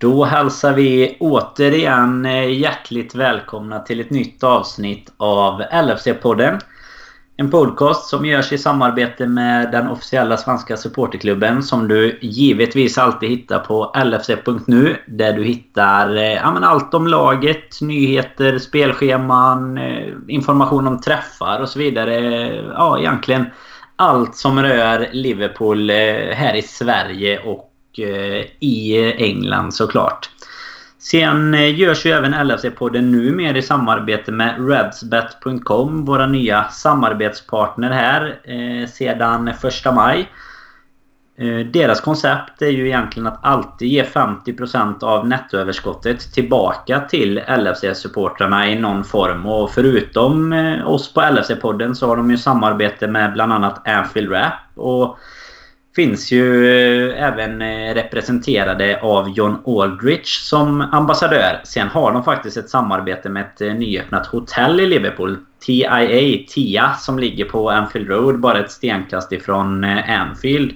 Då hälsar vi återigen eh, hjärtligt välkomna till ett nytt avsnitt av LFC-podden. En podcast som görs i samarbete med den officiella svenska supporterklubben som du givetvis alltid hittar på lfc.nu. Där du hittar eh, ja, allt om laget, nyheter, spelscheman, eh, information om träffar och så vidare. Ja, egentligen allt som rör Liverpool här i Sverige och Eh, i England såklart. Sen eh, görs ju även LFC-podden nu mer i samarbete med Redsbet.com, våra nya samarbetspartner här eh, sedan 1 maj. Deras koncept är ju egentligen att alltid ge 50% av nettoöverskottet tillbaka till LFC-supportrarna i någon form. Och förutom oss på LFC-podden så har de ju samarbete med bland annat Anfield Rap. Och finns ju eh, även eh, representerade av John Aldrich som ambassadör. Sen har de faktiskt ett samarbete med ett eh, nyöppnat hotell i Liverpool. TIA, TIA, som ligger på Anfield Road, bara ett stenkast ifrån Anfield.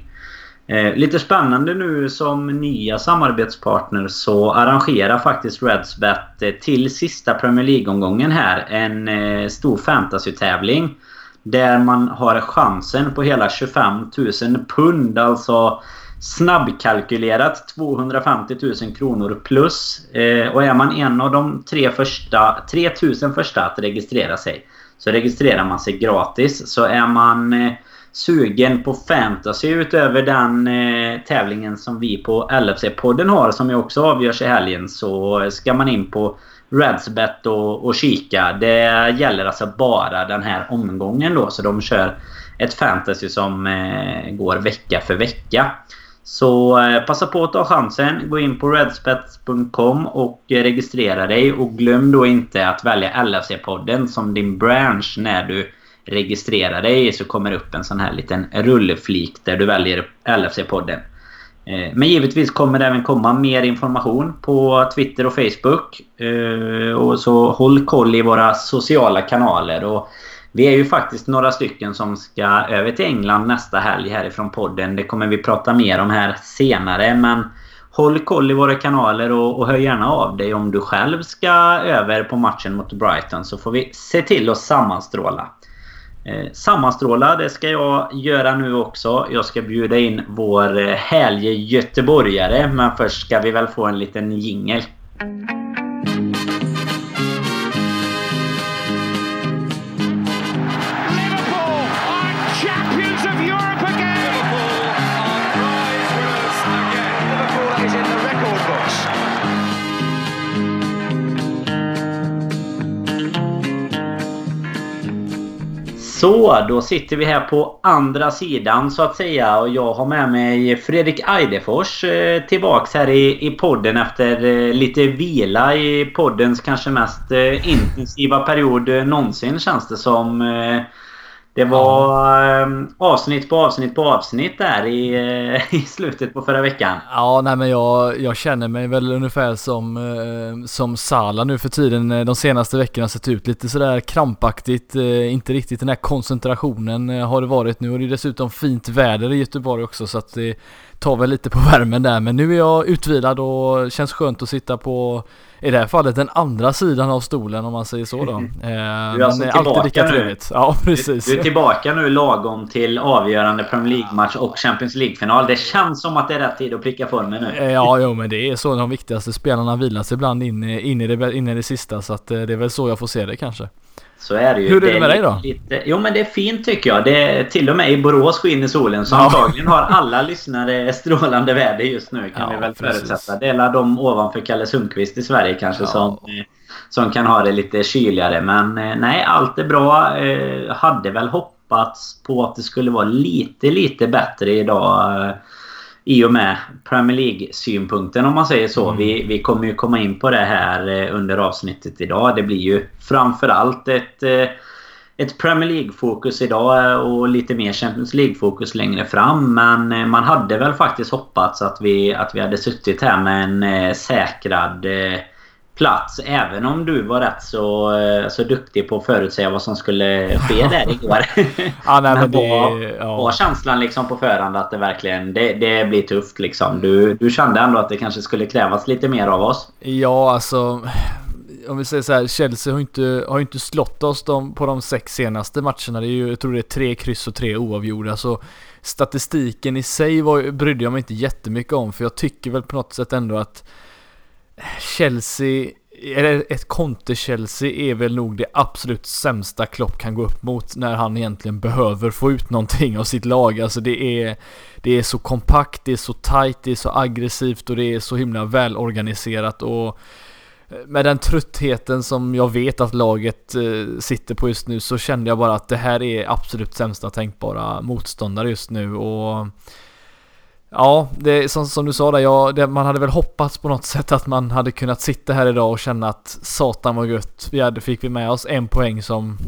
lite spännande nu som nya samarbetspartner så arrangerar faktiskt Redsbet till sista Premier League-omgången här en stor fantasy-tävling. Där man har chansen på hela 25 000 pund. Alltså snabbkalkylerat 250 000 kronor plus. Eh, och är man en av de tre första, 3000 första att registrera sig så registrerar man sig gratis. Så är man eh, sugen på fantasy utöver den eh, tävlingen som vi på LFC-podden har som ju också avgörs i helgen så ska man in på Redsbet och, och kika. Det gäller alltså bara den här omgången då. Så de kör ett fantasy som eh, går vecka för vecka. Så eh, passa på att ta chansen. Gå in på redspets.com och registrera dig. Och glöm då inte att välja LFC-podden som din branch när du registrerar dig. Så kommer det upp en sån här liten rullflik där du väljer LFC-podden. Eh, men givetvis kommer det även komma mer information på Twitter och Facebook. Eh, och så håll koll i våra sociala kanaler. Och vi är ju faktiskt några stycken som ska över till England nästa helg härifrån podden. Det kommer vi prata mer om här senare. Men håll koll i våra kanaler och, och hör gärna av dig om du själv ska över på matchen mot Brighton. Så får vi se till att sammanstråla. Eh, sammanstråla, det ska jag göra nu också. Jag ska bjuda in vår eh, härlige göteborgare. Men först ska vi väl få en liten jingel. Så, då sitter vi här på andra sidan så att säga och jag har med mig Fredrik Eidefors eh, tillbaks här i, i podden efter eh, lite vila i poddens kanske mest eh, intensiva period eh, någonsin känns det som. Eh, det var ja. Ehm, avsnitt på avsnitt på avsnitt där i, eh, i slutet på förra veckan. Ja, nej men jag, jag känner mig väl ungefär som, eh, som Sala nu för tiden. De senaste veckorna sett ut lite sådär krampaktigt. Eh, inte riktigt den här koncentrationen har det varit. Nu och det är dessutom fint väder i Göteborg också så att det tar väl lite på värmen där. Men nu är jag utvilad och känns skönt att sitta på i det här fallet den andra sidan av stolen om man säger så då. Eh, du är alltså alltid lika trevligt. Ja, precis. Du, du, är tillbaka nu lagom till avgörande Premier League-match och Champions League-final. Det känns som att det är rätt tid att pricka formen nu. Eh, ja, jo, men det är så de viktigaste spelarna vilas ibland in, in, i det, in i det sista. Så att eh, det är väl så jag får se det kanske. Så är det ju. Hur är det, det med dig då? Lite, jo men det är fint tycker jag. Det är till och med i Borås skiner solen. Så ja. antagligen har alla lyssnare strålande väder just nu kan ja, vi väl precis. förutsätta. Det är de ovanför Kalle Sundqvist i Sverige kanske ja. som, som kan ha det lite kyligare. Men eh, nej, allt är bra. Eh, hade väl hoppats på att det skulle vara lite, lite bättre idag i och med Premier League-synpunkten om man säger så. Mm. Vi, vi kommer ju komma in på det här eh, under avsnittet idag. Det blir ju framförallt ett, eh, ett Premier League-fokus idag eh, och lite mer Champions League-fokus längre fram. Men man hade väl faktiskt hoppats att vi, att vi hade suttit här med en säkrad plats. Även om du var rätt så, eh, så duktig på att förutsäga vad som skulle ske där igår. ja, nej, men, det, var, ja. var känslan liksom på förhand att det verkligen det, det blir tufft liksom? Du, du kände ändå att det kanske skulle krävas lite mer av oss? Ja, alltså om vi säger så här, Chelsea har inte, har inte slått oss de, på de sex senaste matcherna. Det är ju, jag tror det är tre kryss och tre oavgjorda. Så statistiken i sig var, brydde jag mig inte jättemycket om. För jag tycker väl på något sätt ändå att Chelsea, eller ett Conte-Chelsea är väl nog det absolut sämsta Klopp kan gå upp mot när han egentligen behöver få ut någonting av sitt lag. Alltså det är, det är så kompakt, det är så tight, det är så aggressivt och det är så himla välorganiserat och med den tröttheten som jag vet att laget eh, sitter på just nu så kände jag bara att det här är absolut sämsta tänkbara motståndare just nu och Ja, det som, som du sa där, ja, det, man hade väl hoppats på något sätt att man hade kunnat sitta här idag och känna att satan var gött. Vi hade, fick vi med oss en poäng som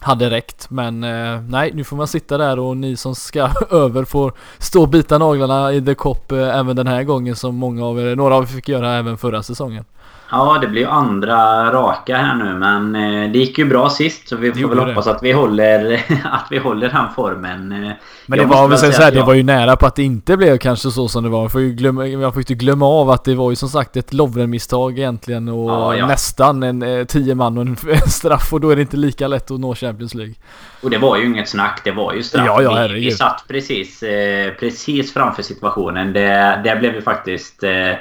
hade räckt. Men eh, nej, nu får man sitta där och ni som ska över får stå och bita naglarna i The Cop eh, även den här gången som många av er, några av er fick göra även förra säsongen. Ja, det blir ju andra raka här nu men eh, det gick ju bra sist så vi får väl hoppas att vi håller att vi håller den formen. Eh, men det var väl så här, det var ju nära på att det inte blev kanske så som det var. Man får ju glömma, man får inte glömma av att det var ju som sagt ett Lovren-misstag egentligen och ja, ja. nästan en eh, tio man och en straff och då är det inte lika lätt att nå Champions League. Och det var ju inget snack, det var ju straff. Ja, ja, vi, vi satt precis, eh, precis framför situationen. Det, det blev ju faktiskt eh,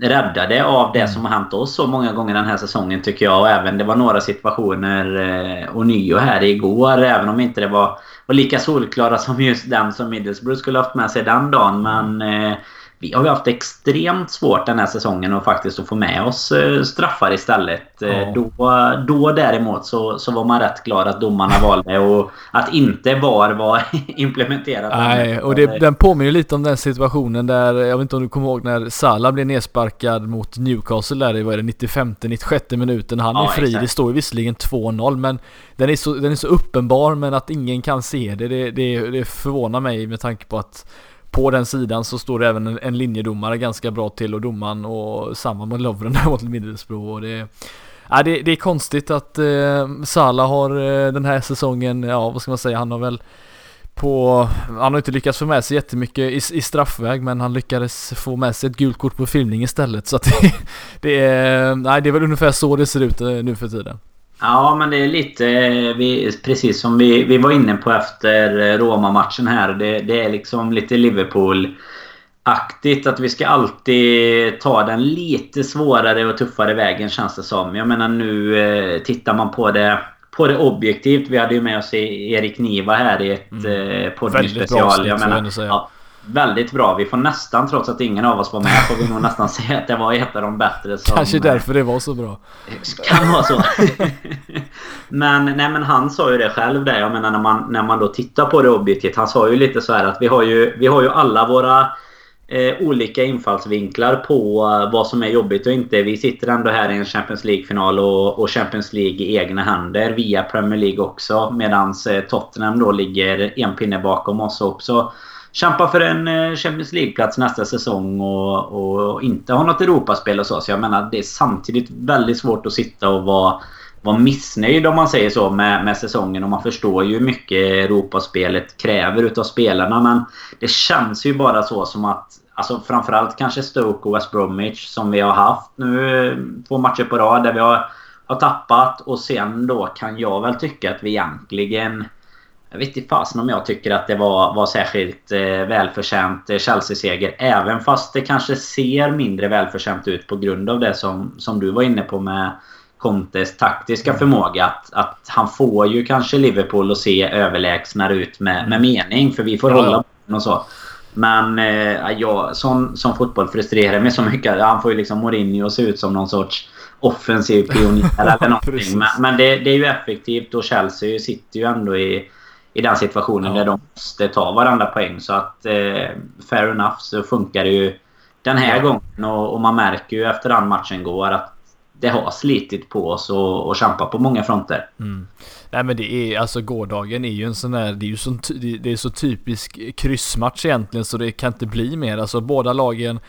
räddade av det mm. som har hänt oss så många gånger den här säsongen tycker jag. Och även det var några situationer eh, och nio här igår. Även om inte det var, var lika solklara som just den som Middlesbrough skulle haft med sig den dagen. Men eh, vi har ju haft extremt svårt den här säsongen och faktiskt att få med oss eh, straffar istället. Eh, ja. Då, då däremot så, så var man rätt glad att domarna valde och att inte VAR var implementerat. Nej, och det, den påminner lite om den situationen där, jag vet inte om du kommer ihåg när Salah blev nedsparkad mot Newcastle där i vad är det, 95-96 minuten. Han ja, är fri, exakt. det står ju visserligen 2-0 men den är, så, den är så uppenbar men att ingen kan se det, det, det, det förvånar mig med tanke på att på den sidan så står det även en, en linjedomare ganska bra till och domaren och samma med Lovren där mot Middlesbrough och det Ja, det, det är konstigt att eh, Salah har eh, den här säsongen, ja vad ska man säga, han har väl på, han har inte lyckats få med sig jättemycket i, i straffväg men han lyckades få med sig ett gult kort på filmning istället så att det, det är, nej det är väl ungefär så det ser ut eh, nu för tiden. Ja, men det är lite vi, precis som vi, vi var inne på efter Roma-matchen här. Det, det är liksom lite Liverpool aktigt att vi ska alltid ta den lite svårare och tuffare vägen känns det som. Jag menar nu eh, tittar man på det på det objektivt. Vi hade ju med oss Erik Niva här i ett mm. eh, poddspecial. Jag menar, ja, väldigt bra. Vi får nästan, trots att ingen av oss var med, får vi nog nästan säga att det var ett av de bättre som... Kanske därför det var så bra. Kan vara så. men, nej, men han sa ju det själv där. Jag menar när man, när man då tittar på det objektivt. Han sa ju lite så här att vi har ju, vi har ju alla våra eh, olika infallsvinklar på eh, vad som är jobbigt och inte. Vi sitter ändå här i en Champions League-final och, och, Champions League i egna händer via Premier League också. Medan eh, Tottenham då ligger en pinne bakom oss också kämpa för en eh, Champions League-plats nästa säsong och, och inte ha något Europaspel och så. Så jag menar, det är samtidigt väldigt svårt att sitta och vara, vara missnöjd om man säger så med, med säsongen. Och man förstår ju hur mycket Europaspelet kräver utav spelarna. Men det känns ju bara så som att Alltså framförallt kanske Stoke och West Bromwich som vi har haft nu eh, två matcher på rad där vi har, har tappat. Och sen då kan jag väl tycka att vi egentligen jag vet inte fasen om jag tycker att det var, var särskilt eh, välförtjänt eh, Chelsea-seger. Även fast det kanske ser mindre välförtjänt ut på grund av det som, som du var inne på med Contes taktiska mm. förmåga. Att, att han får ju kanske Liverpool att se överlägsnare ut med, med mening. För vi får ja. hålla och så. Men eh, ja, som, som fotboll frustrerar mig så mycket. Han får ju liksom Mourinho att se ut som någon sorts offensiv pionjär eller någonting. men, men det, det, är ju effektivt och Chelsea sitter ju ändå i i den situationen ja. där de måste ta varandra poäng. Så att eh, fair enough så funkar det ju den här ja. gången. Och, och, man märker ju efter den matchen går att det har slitit på oss och, och kämpat på många fronter. Mm. Nej men det är alltså gårdagen är ju en sån där, det är ju så, det är så typisk kryssmatch egentligen så det kan inte bli mer. Alltså båda lagen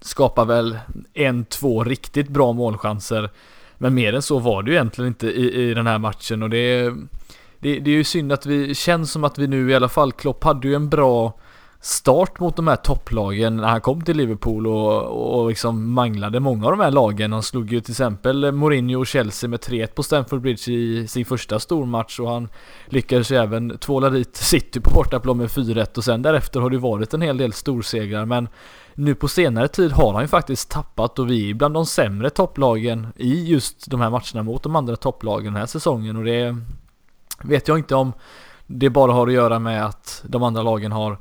skapar väl en, två riktigt bra målchanser. Men mer än så var det ju egentligen inte i, i den här matchen och det, det, det är ju synd att vi känns som att vi nu i alla fall, Klopp hade ju en bra start mot de här topplagen när han kom till Liverpool och, och liksom manglade många av de här lagen. Han slog ju till exempel Mourinho och Chelsea med 3-1 på Stamford Bridge i sin första stormatch och han lyckades ju även tvåla dit City på bortaplan med 4-1 och sen därefter har det varit en hel del storsegrar men nu på senare tid har han ju faktiskt tappat och vi är bland de sämre topplagen i just de här matcherna mot de andra topplagen den här säsongen och det vet jag inte om det bara har att göra med att de andra lagen har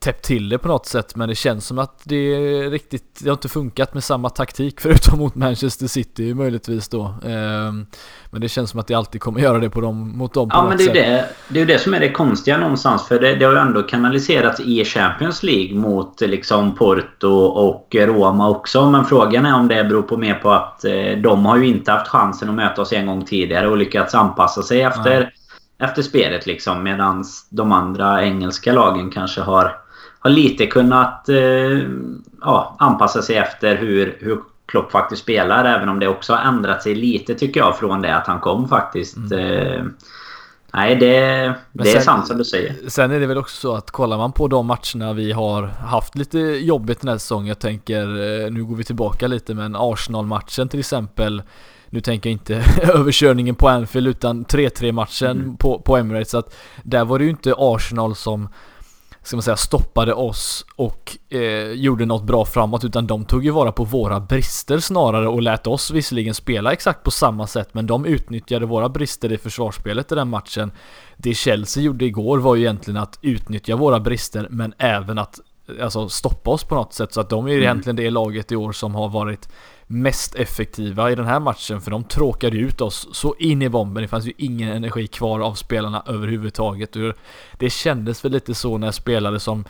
täppt till det på något sätt men det känns som att det riktigt, det har inte funkat med samma taktik förutom mot Manchester City möjligtvis då. Ehm, men det känns som att det alltid kommer göra det på dem, mot dem på Ja något men det är sätt. det, det, är ju det som är det konstiga någonstans för det, det har ju ändå kanaliserats i Champions League mot liksom Porto och Roma också men frågan är om det beror på mer på att eh, de har ju inte haft chansen att möta oss en gång tidigare och lyckats anpassa sig efter, efter spelet liksom medan de andra engelska lagen kanske har har lite kunnat eh, ja, anpassa sig efter hur, hur Klopp faktiskt spelar. Även om det också har ändrat sig lite tycker jag från det att han kom faktiskt. Mm. Eh, nej, det, det sen, är sant som du säger. Sen är det väl också så att kollar man på de matcherna vi har haft lite jobbigt den här säsongen. Jag tänker, eh, nu går vi tillbaka lite men Arsenal-matchen till exempel. Nu tänker jag inte överkörningen på Anfield utan 3-3 matchen mm. på, på Emirates. att där var det ju inte Arsenal som ska man säga, stoppade oss och eh, gjorde något bra framåt utan de tog ju vara på våra brister snarare och lät oss visserligen spela exakt på samma sätt men de utnyttjade våra brister i försvarsspelet i den matchen. Det Chelsea gjorde igår var ju egentligen att utnyttja våra brister men även att alltså, stoppa oss på något sätt så att de är mm. egentligen det laget i år som har varit mest effektiva i den här matchen för de tråkade ut oss så in i bomben. Det fanns ju ingen energi kvar av spelarna överhuvudtaget. Det kändes väl lite så när spelare som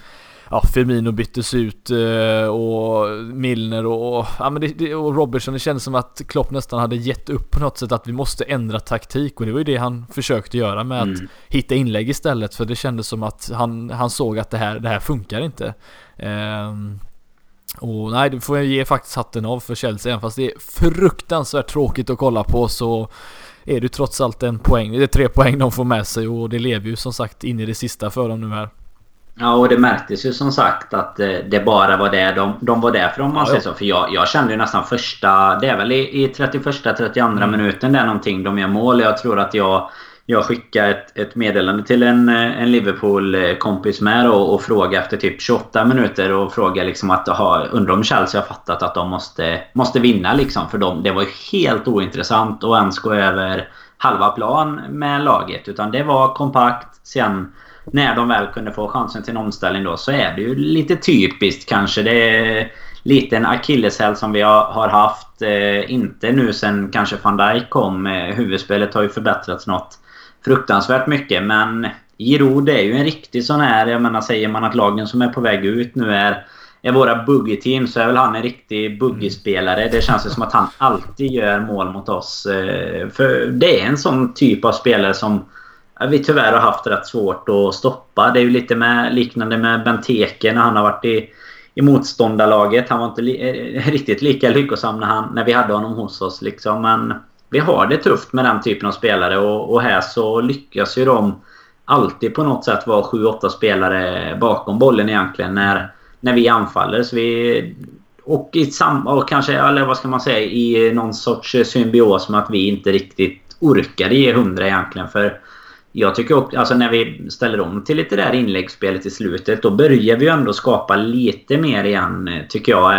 ja, Firmino byttes ut eh, och Milner och, ja, men det, och Robertson. Det kändes som att Klopp nästan hade gett upp på något sätt att vi måste ändra taktik och det var ju det han försökte göra med mm. att hitta inlägg istället för det kändes som att han, han såg att det här, det här funkar inte. Um, och nej, det får jag ge faktiskt hatten av för Chelsea. Även fast det är fruktansvärt tråkigt att kolla på så är det trots allt en poäng. Det är tre poäng de får med sig och det lever ju som sagt in i det sista för dem nu här. Ja, och det märktes ju som sagt att eh, det bara var det de, de var där för om man säger så. För jag, jag kände ju nästan första... Det är väl i, i 31-32 mm. minuten där någonting de gör mål. Jag tror att jag jag skickade ett, ett meddelande till en, eh, en Liverpool-kompis med och, och frågade efter typ 28 minuter och frågade liksom att aha, undrar om Chelsea har fattat att de måste, måste vinna liksom för dem. Det var ju helt ointressant att ens gå över halva plan med laget. Utan det var kompakt. Sen när de väl kunde få chansen till en omställning då så är det ju lite typiskt kanske. Det är lite en akilleshäl som vi har, har haft. Eh, inte nu sen kanske van Dijk kom. Eh, huvudspelet har ju förbättrats något fruktansvärt mycket. Men Giroud är ju en riktig sån här... Jag menar, säger man att lagen som är på väg ut nu är, är våra buggy-team så är väl han en riktig buggy-spelare. Det känns ju som att han alltid gör mål mot oss. Eh, för det är en sån typ av spelare som vi tyvärr har haft rätt svårt att stoppa. Det är ju lite med, liknande med Benteke när han har varit i, i motståndarlaget. Han var inte li, eh, riktigt lika lyckosam när, han, när vi hade honom hos oss. Liksom. Men vi har det tufft med den typen av spelare och, och här så lyckas ju de alltid på något sätt vara 7-8 spelare bakom bollen egentligen när, när vi anfaller. Så vi, och i samma, och kanske, eller vad ska man säga, i någon sorts symbios med att vi inte riktigt orkade ge 100 egentligen. För jag tycker också, alltså när vi ställer om till lite där inläggsspelet i slutet, då börjar vi ju ändå skapa lite mer igen, tycker jag.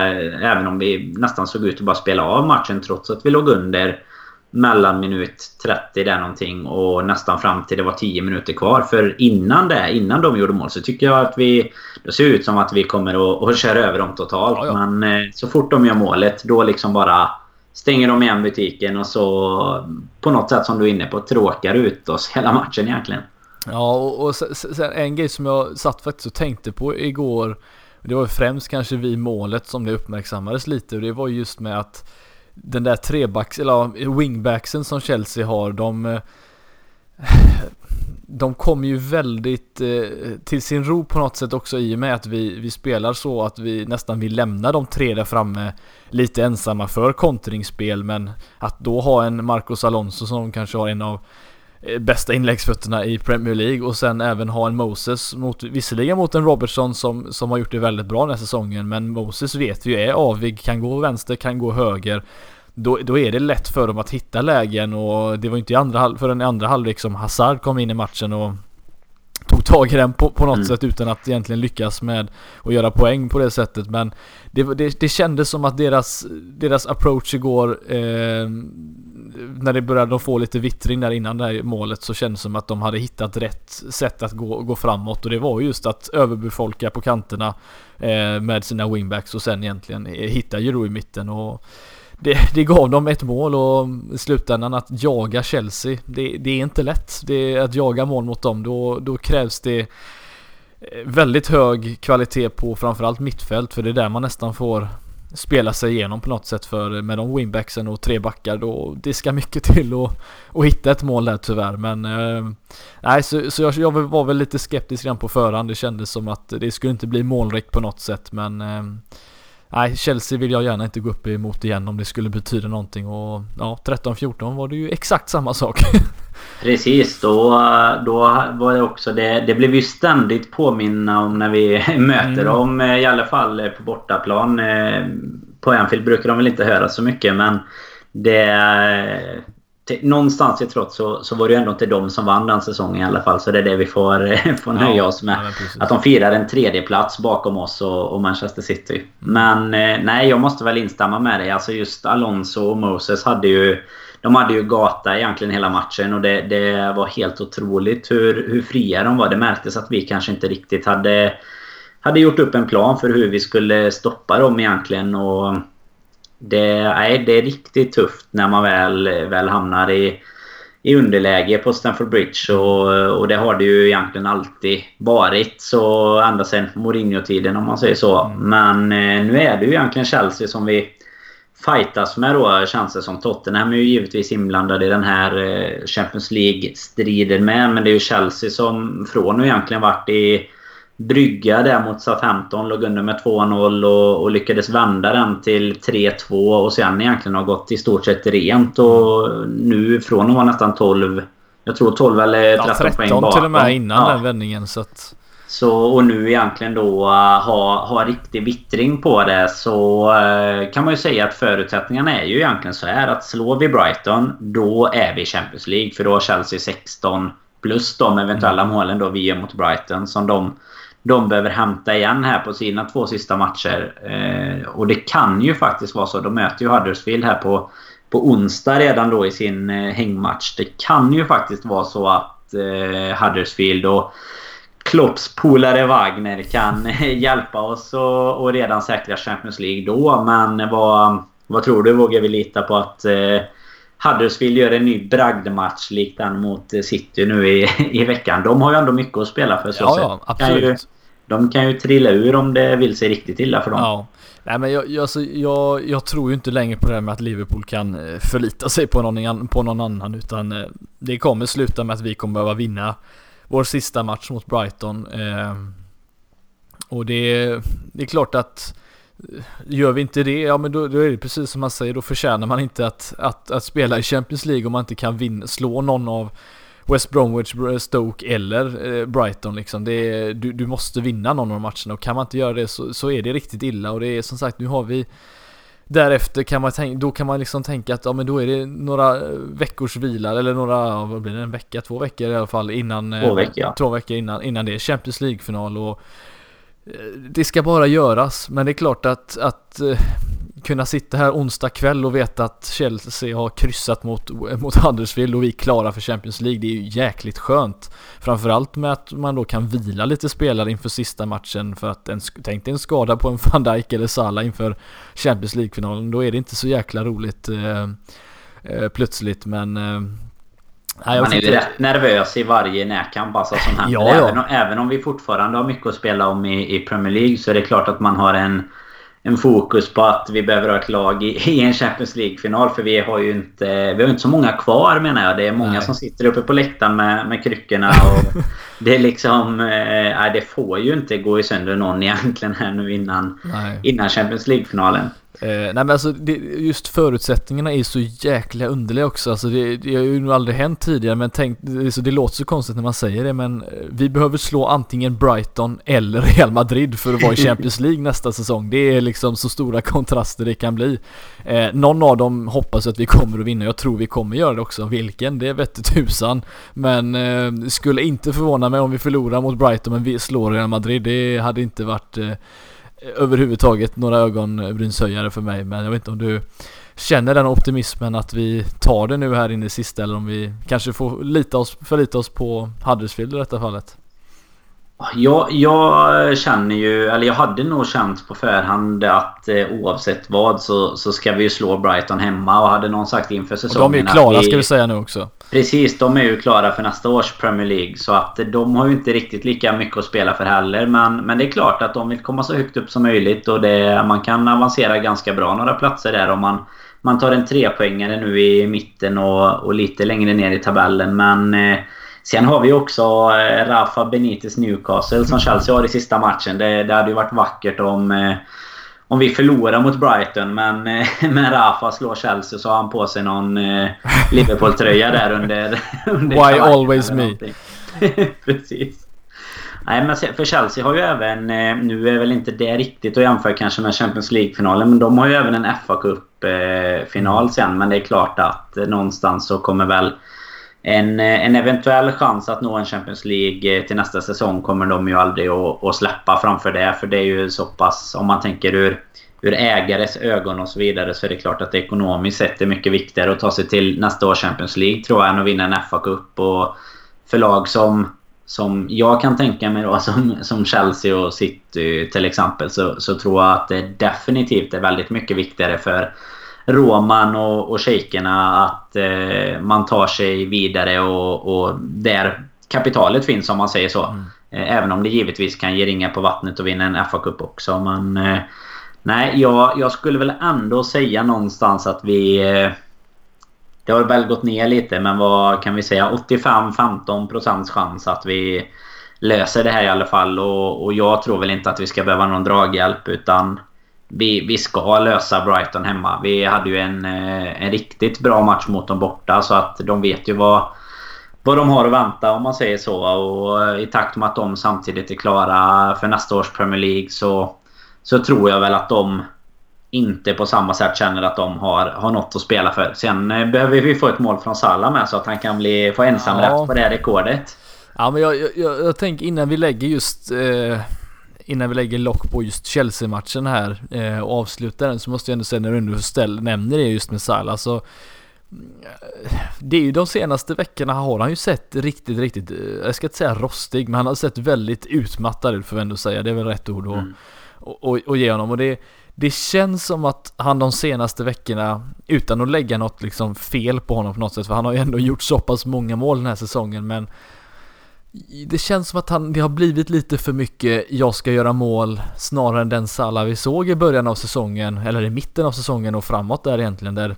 Även om vi nästan såg ut att bara spela av matchen trots att vi låg under mellan minut 30 där någonting och nästan fram till det var 10 minuter kvar. För innan det, innan de gjorde mål så tycker jag att vi... Det ser ut som att vi kommer att, köra över dem totalt. Ja, ja. Men eh, så fort de gör målet då liksom bara stänger de igen butiken och så på något sätt som du är inne på tråkar ut oss hela matchen egentligen. Ja och, och sen en grej som jag satt faktiskt och tänkte på igår. Det var främst kanske vid målet som det uppmärksammades lite och det var just med att den där trebacks, eller wingbacksen som Chelsea har, de... Eh, de kommer ju väldigt eh, till sin ro på något sätt också i och med att vi, vi spelar så att vi nästan vill lämna de tre där framme lite ensamma för kontringsspel men att då ha en Marcos Alonso som kanske har en av Eh, bästa inläggsfötterna i Premier League och sen även ha en Moses mot, visserligen mot en Robertson som, som har gjort det väldigt bra den här säsongen men Moses vet vi ju är avig, kan gå vänster, kan gå höger. Då, då är det lätt för dem att hitta lägen och det var inte i andra, förrän i andra halvlek som Hazard kom in i matchen och tog tag i den på, på något mm. sätt utan att egentligen lyckas med att göra poäng på det sättet. Men det, det, det kändes som att deras, deras approach igår, eh, när det började få lite vittring där innan det här målet så kändes det som att de hade hittat rätt sätt att gå, gå framåt och det var just att överbefolka på kanterna eh, med sina wingbacks och sen egentligen hitta Giroud i mitten. Och det, det gav dem ett mål och i slutändan att jaga Chelsea, det, det är inte lätt. Det, att jaga mål mot dem, då, då krävs det eh, väldigt hög kvalitet på framförallt mittfält för det är där man nästan får spela sig igenom på något sätt för med de wingbacksen och tre backar då det ska mycket till att, att hitta ett mål där tyvärr men eh, nej så, så jag, jag, var väl lite skeptisk redan på förhand det kändes som att det skulle inte bli målrikt på något sätt men eh, nej, Chelsea vill jag gärna inte gå upp emot igen om det skulle betyda någonting och ja, 13-14 var det ju exakt samma sak. Precis, då, då var det också det. Det blev ju ständigt påminna om när vi möter mm. dem i alla fall på bortaplan. Eh, på Anfield brukar de väl inte höra så mycket men det någonstans i trots så, så var det ju ändå inte de som vann den säsongen i alla fall. Så det är det vi får, får nöja ja, oss med. Ja, att de firar en tredje plats bakom oss och, och Manchester City. Men eh, nej, jag måste väl instämma med dig. Alltså just Alonso och Moses hade ju... De hade ju gata egentligen hela matchen och det, det var helt otroligt hur, hur fria de var. Det märktes att vi kanske inte riktigt hade, hade gjort upp en plan för hur vi skulle stoppa dem egentligen. Och det, nej, det är riktigt tufft när man väl, väl hamnar i, i underläge på Stamford Bridge. Och, och det har det ju egentligen alltid varit. Så ända sedan Mourinho-tiden om man säger så. Mm. Men eh, nu är det ju egentligen Chelsea som vi fightas med då känns det som. Tottenham är ju givetvis inblandade i den här eh, Champions League-striden med. Men det är ju Chelsea som från och egentligen varit i brygga där mot Southampton. Låg under med 2-0 och, och, lyckades vända den till 3-2 och sen egentligen har gått i stort sett rent. Och nu från att vara nästan 12... Jag tror 12 eller 13, ja, 13 poäng bakom. till och med innan ja. den vändningen så att... Så, och nu egentligen då uh, ha, ha riktig vittring på det så uh, kan man ju säga att förutsättningarna är ju egentligen så här att slår vi Brighton då är vi i Champions League. För då har Chelsea 16 plus de eventuella mm. målen då vi gör mot Brighton som de de behöver hämta igen här på sina två sista matcher. Eh, och det kan ju faktiskt vara så. De möter ju Huddersfield här på, på onsdag redan då i sin eh, hängmatch. Det kan ju faktiskt vara så att eh, Huddersfield och Klopps polare Wagner kan eh, hjälpa oss och, och redan säkra Champions League då. Men vad, vad tror du? Vågar vi lita på att eh, Huddersfield gör en ny bragdmatch likt den mot City nu i, i veckan. De har ju ändå mycket att spela för. Så ja, ja, absolut. Kan ju, de kan ju trilla ur om det vill sig riktigt illa för dem. Ja. Nej men jag, jag, alltså, jag, jag tror ju inte längre på det här med att Liverpool kan eh, förlita sig på någon, på någon annan utan eh, det kommer sluta med att vi kommer behöva vinna vår sista match mot Brighton. Eh, och det, det är klart att Gör vi inte det, ja men då, då, är det precis som man säger, då förtjänar man inte att, att, att spela i Champions League om man inte kan vinna, slå någon av West Bromwich, Stoke eller eh, Brighton liksom. Det är, du, du måste vinna någon av de matcherna och kan man inte göra det så, så är det riktigt illa och det är som sagt, nu har vi Därefter kan man tänka, då kan man liksom tänka att ja men då är det några veckors vila eller några, vad blir det, en vecka, två veckor i alla fall innan Två veckor, ja. Två veckor innan, innan det är Champions League-final och det ska bara göras, men det är klart att, att eh, kunna sitta här onsdag kväll och veta att Chelsea har kryssat mot, mot Huddersfield och vi är klara för Champions League, det är ju jäkligt skönt. Framförallt med att man då kan vila lite spelare inför sista matchen för att en, tänk dig en skada på en van Dijk eller Salah inför Champions League-finalen, då är det inte så jäkla roligt eh, eh, plötsligt, men eh, man är ju rätt nervös i varje närkamp alltså, som händer. Ja, ja. Även, om, även om vi fortfarande har mycket att spela om i, i Premier League så är det klart att man har en, en fokus på att vi behöver ha ett lag i, i en Champions League-final. För vi har ju inte, vi har inte så många kvar menar jag. Det är många Nej. som sitter uppe på läktaren med, med kryckorna. Och det är liksom... Eh, det får ju inte gå i sönder någon egentligen här nu innan, innan Champions League-finalen. Eh, nej men alltså det, just förutsättningarna är så jäkla underliga också. Alltså det, det har ju nog aldrig hänt tidigare men tänk, det, så det låter så konstigt när man säger det men eh, vi behöver slå antingen Brighton eller Real Madrid för att vara i Champions League nästa säsong. Det är liksom så stora kontraster det kan bli. Eh, någon av dem hoppas att vi kommer att vinna. Jag tror vi kommer göra det också. Vilken? Det vette tusan. Men eh, skulle inte förvåna mig om vi förlorar mot Brighton men vi slår Real Madrid. Det hade inte varit eh, överhuvudtaget några ögonbrynshöjare för mig. Men jag vet inte om du känner den optimismen att vi tar det nu här inne i sista eller om vi kanske får lita oss, förlita oss på Huddersfield i detta fallet. Jag, jag känner ju, eller jag hade nog känt på förhand att eh, oavsett vad så, så ska vi ju slå Brighton hemma. Och hade någon sagt inför säsongen Och de är ju klara vi, ska vi säga nu också. Precis, de är ju klara för nästa års Premier League. Så att de har ju inte riktigt lika mycket att spela för heller. Men, men det är klart att de vill komma så högt upp som möjligt. Och det, man kan avancera ganska bra några platser där om man, man tar en trepoängare nu i mitten och, och lite längre ner i tabellen. Men... Eh, Sen har vi också eh, Rafa Benitez Newcastle som Chelsea har i sista matchen. Det, det hade ju varit vackert om... Eh, om vi förlorar mot Brighton men, eh, men Rafa slår Chelsea så har han på sig någon Liverpool-tröja där under... under Why always me? Precis. Nej men för Chelsea har ju även... Nu är väl inte det riktigt att jämföra kanske med Champions League-finalen men de har ju även en FA Cup-final sen. Men det är klart att någonstans så kommer väl en, eh, en eventuell chans att nå en Champions League eh, till nästa säsong kommer de ju aldrig att, att släppa framför det. För det är ju så pass, om man tänker ur, ur ägares ögon och så vidare, så är det klart att det ekonomiskt sett är mycket viktigare att ta sig till nästa års Champions League tror jag, än att vinna en FA-cup. Och för lag som, som jag kan tänka mig då, som, som Chelsea och City till exempel, så, så tror jag att det definitivt är väldigt mycket viktigare för Roman och, och shejkerna att eh, man tar sig vidare och, och där kapitalet finns om man säger så. Mm. Eh, även om det givetvis kan ge ringar på vattnet och vinna en FA-cup också. Men eh, nej, jag, jag, skulle väl ändå säga någonstans att vi... Eh, det har väl gått ner lite men vad kan vi säga? 85-15% chans att vi löser det här i alla fall. Och, och jag tror väl inte att vi ska behöva någon draghjälp utan vi, vi ska lösa Brighton hemma. Vi hade ju en, eh, en riktigt bra match mot dem borta så att de vet ju vad, vad de har att vänta om man säger så. Och i takt med att de samtidigt är klara för nästa års Premier League så, så tror jag väl att de inte på samma sätt känner att de har, har något att spela för. Sen eh, behöver vi få ett mål från Salah med så att han kan bli, få ensamrätt ja. på det rekordet. Ja men jag, jag, jag, tänker innan vi lägger just eh innan vi lägger lock på just Chelsea-matchen här eh, och avslutar den så måste jag ändå säga när du ändå ställ, nämner det just med Salah så alltså, det är ju de senaste veckorna har han ju sett riktigt, riktigt, eh, jag ska inte säga rostig, men han har sett väldigt utmattad ut får vi ändå säga. Det är väl rätt ord att mm. och, och, och ge honom. Och det, det känns som att han de senaste veckorna, utan att lägga något liksom fel på honom på något sätt, för han har ju ändå gjort så pass många mål den här säsongen, men det känns som att han, det har blivit lite för mycket jag ska göra mål snarare än den Salah vi såg i början av säsongen eller i mitten av säsongen och framåt där egentligen där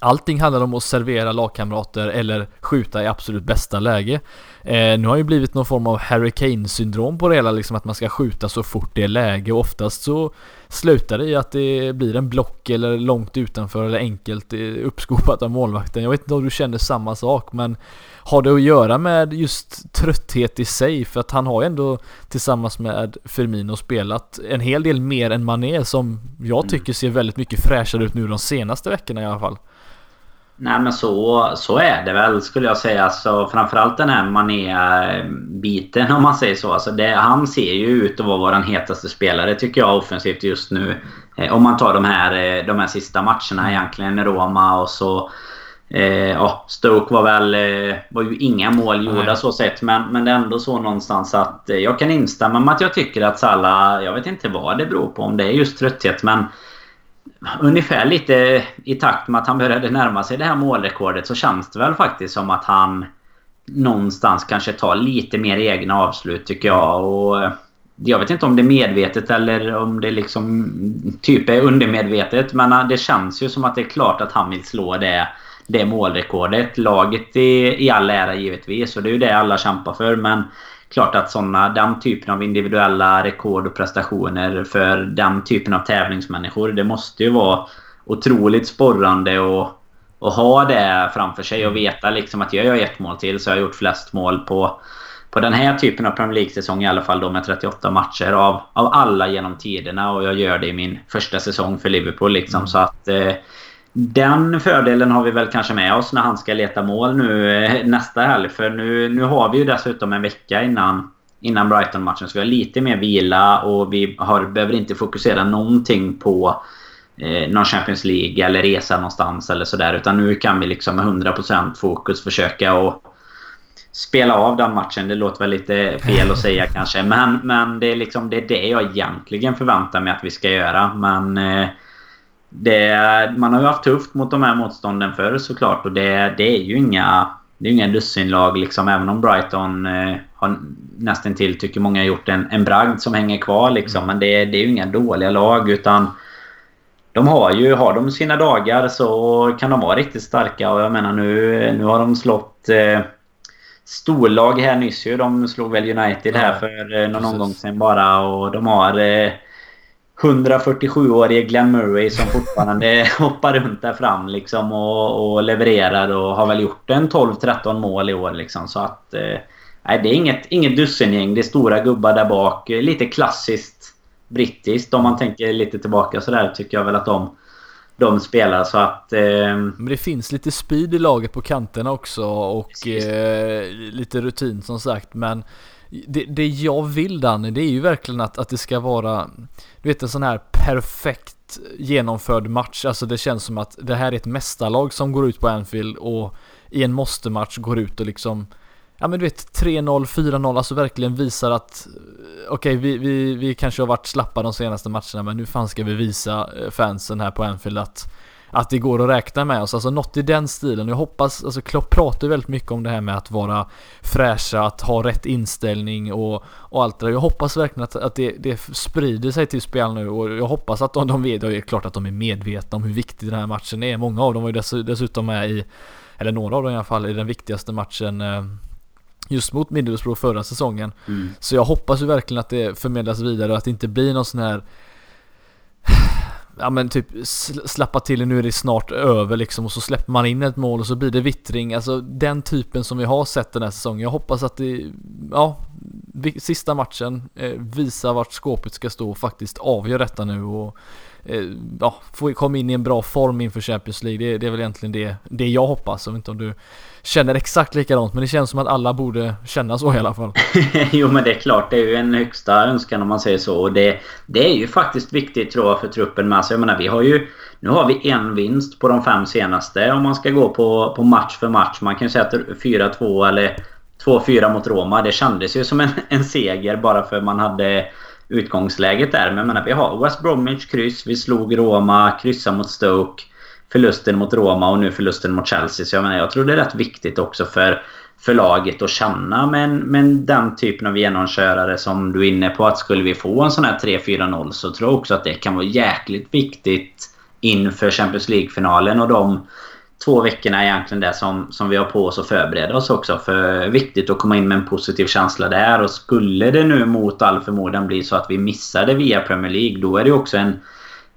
Allting handlar om att servera lagkamrater eller skjuta i absolut bästa läge. Eh, nu har ju blivit någon form av Harry Kane syndrom på det hela, liksom att man ska skjuta så fort det är läge och oftast så slutar det i att det blir en block eller långt utanför eller enkelt eh, uppskopat av målvakten. Jag vet inte om du känner samma sak men har det att göra med just trötthet i sig? För att han har ju ändå tillsammans med Firmino spelat en hel del mer än Mané som jag mm. tycker ser väldigt mycket fräschare ut nu de senaste veckorna i alla fall. Nej men så, så är det väl skulle jag säga. Alltså, framförallt den här Mané-biten om man säger så. Alltså, det, han ser ju ut att vara vår hetaste spelare tycker jag offensivt just nu. Eh, om man tar de här, eh, de här sista matcherna egentligen med Roma och så... Eh, ja, Stoke var väl... Eh, var ju inga mål gjorda Nej. så sett. Men, men det är ändå så någonstans att eh, jag kan instämma med att jag tycker att Salah... Jag vet inte vad det beror på. Om det är just trötthet men ungefär lite i takt med att han började närma sig det här målrekordet så känns det väl faktiskt som att han någonstans kanske tar lite mer egna avslut tycker jag. Och eh, jag vet inte om det är medvetet eller om det liksom typ är undermedvetet. Men eh, det känns ju som att det är klart att han vill slå det, det målrekordet. Laget i, i all ära givetvis och det är ju det alla kämpar för. Men klart att såna, den typen av individuella rekord och prestationer för den typen av tävlingsmänniskor. Det måste ju vara otroligt sporrande och och ha det framför sig och veta liksom att jag gör ett mål till så har jag gjort flest mål på på den här typen av Premier League-säsong i alla fall då med 38 matcher av, av alla genom tiderna och jag gör det i min första säsong för Liverpool liksom. Mm. Så att eh, den fördelen har vi väl kanske med oss när han ska leta mål nu eh, nästa helg. För nu, nu har vi ju dessutom en vecka innan, innan Brighton-matchen. Så vi har lite mer vila och vi har, behöver inte fokusera någonting på eh, någon Champions League eller resa någonstans eller sådär. Utan nu kan vi liksom med 100% fokus försöka och spela av den matchen. Det låter väl lite fel att säga kanske. Men, men det, är liksom, det är det jag egentligen förväntar mig att vi ska göra. Men eh, det, man har ju haft tufft mot de här motstånden förr såklart. Och det, det är ju inga, det är inga dussinlag liksom. Även om Brighton eh, har nästan till tycker många gjort en, en bragd som hänger kvar liksom. Men det, det är ju inga dåliga lag utan de har ju, har de sina dagar så kan de vara riktigt starka och jag menar nu, nu har de slått eh, storlag här nyss ju. De slog väl United här för eh, någon omgång sedan bara och de har eh, 147-årige Glenn Murray som fortfarande hoppar runt där fram liksom och, och levererar och har väl gjort en 12-13 mål i år liksom. Så att... Eh, nej, det är inget, inget dussingäng. Det är stora gubbar där bak. Lite klassiskt brittiskt. Om man tänker lite tillbaka sådär tycker jag väl att de de spelar. Så att... Eh... Men det finns lite speed i laget på kanterna också och eh, lite rutin som sagt. Men det, det jag vill Danny det är ju verkligen att, att det ska vara Du vet en sån här perfekt genomförd match. Alltså det känns som att det här är ett mästarlag som går ut på Anfield och i en måste-match går ut och liksom ja men du vet 3-0, 4-0, alltså verkligen visar att eh, okej okay, vi, vi, vi kanske har varit slappa de senaste matcherna men nu fan ska vi visa eh, fansen här på Anfield att att det går att räkna med oss, alltså något i den stilen. Jag hoppas, alltså Klopp pratar väldigt mycket om det här med att vara fräscha, att ha rätt inställning och, och allt det där. Jag hoppas verkligen att, att det, det sprider sig till spel nu och jag hoppas att de, de vet, det är klart att de är medvetna om hur viktig den här matchen är. Många av dem var ju dess, dessutom med i, eller några av dem i alla fall, i den viktigaste matchen eh, just mot Middlesbrough förra säsongen. Mm. Så jag hoppas ju verkligen att det förmedlas vidare och att det inte blir någon sån här Ja men typ slappa till nu är det snart över liksom och så släpper man in ett mål och så blir det vittring. Alltså den typen som vi har sett den här säsongen. Jag hoppas att det, ja, sista matchen eh, vart skåpet ska stå och faktiskt avgör detta nu och eh, ja, få komma in i en bra form inför Champions League. Det, det är väl egentligen det, det jag hoppas. Jag vet inte om du känner exakt likadant men det känns som att alla borde känna så i alla fall. jo men det är klart, det är ju en högsta önskan om man säger så. Och det, det är ju faktiskt viktigt tror jag för truppen med. Alltså, jag menar vi har ju... Nu har vi en vinst på de fem senaste om man ska gå på, på match för match. Man kan ju säga att 4-2 eller 2-4 mot Roma. Det kändes ju som en, en seger bara för man hade utgångsläget där. Men jag menar, vi har West Bromwich kryss, vi slog Roma, kryssa mot Stoke förlusten mot Roma och nu förlusten mot Chelsea. Så jag menar, jag tror det är rätt viktigt också för, för laget att känna men, men den typen av genomkörare som du är inne på. Att skulle vi få en sån här 3-4-0 så tror jag också att det kan vara jäkligt viktigt inför Champions League-finalen och de två veckorna är egentligen det som, som vi har på oss att förbereda oss också. För viktigt att komma in med en positiv känsla där. Och skulle det nu mot all förmodan bli så att vi missade via Premier League, då är det också en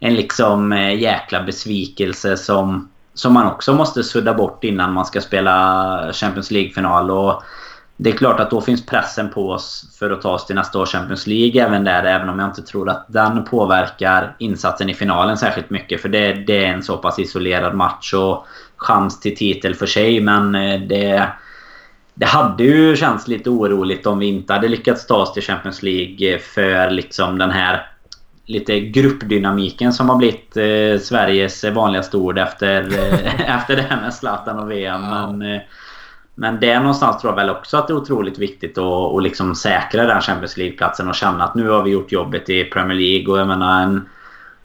en liksom eh, jäkla besvikelse som, som man också måste sudda bort innan man ska spela Champions League-final. Och det är klart att då finns pressen på oss för att ta oss till nästa års Champions League även där. Även om jag inte tror att den påverkar insatsen i finalen särskilt mycket. För det, det är en så pass isolerad match och chans till titel för sig. Men eh, det... Det hade ju känts lite oroligt om vi inte hade lyckats ta oss till Champions League för liksom den här lite gruppdynamiken som har blivit eh, Sveriges vanligaste ord efter, eh, efter det här med Zlatan och VM. Men, eh, men det är någonstans tror jag väl också att det är otroligt viktigt att, att liksom säkra den Champions League-platsen och känna att nu har vi gjort jobbet i Premier League. Och jag menar en,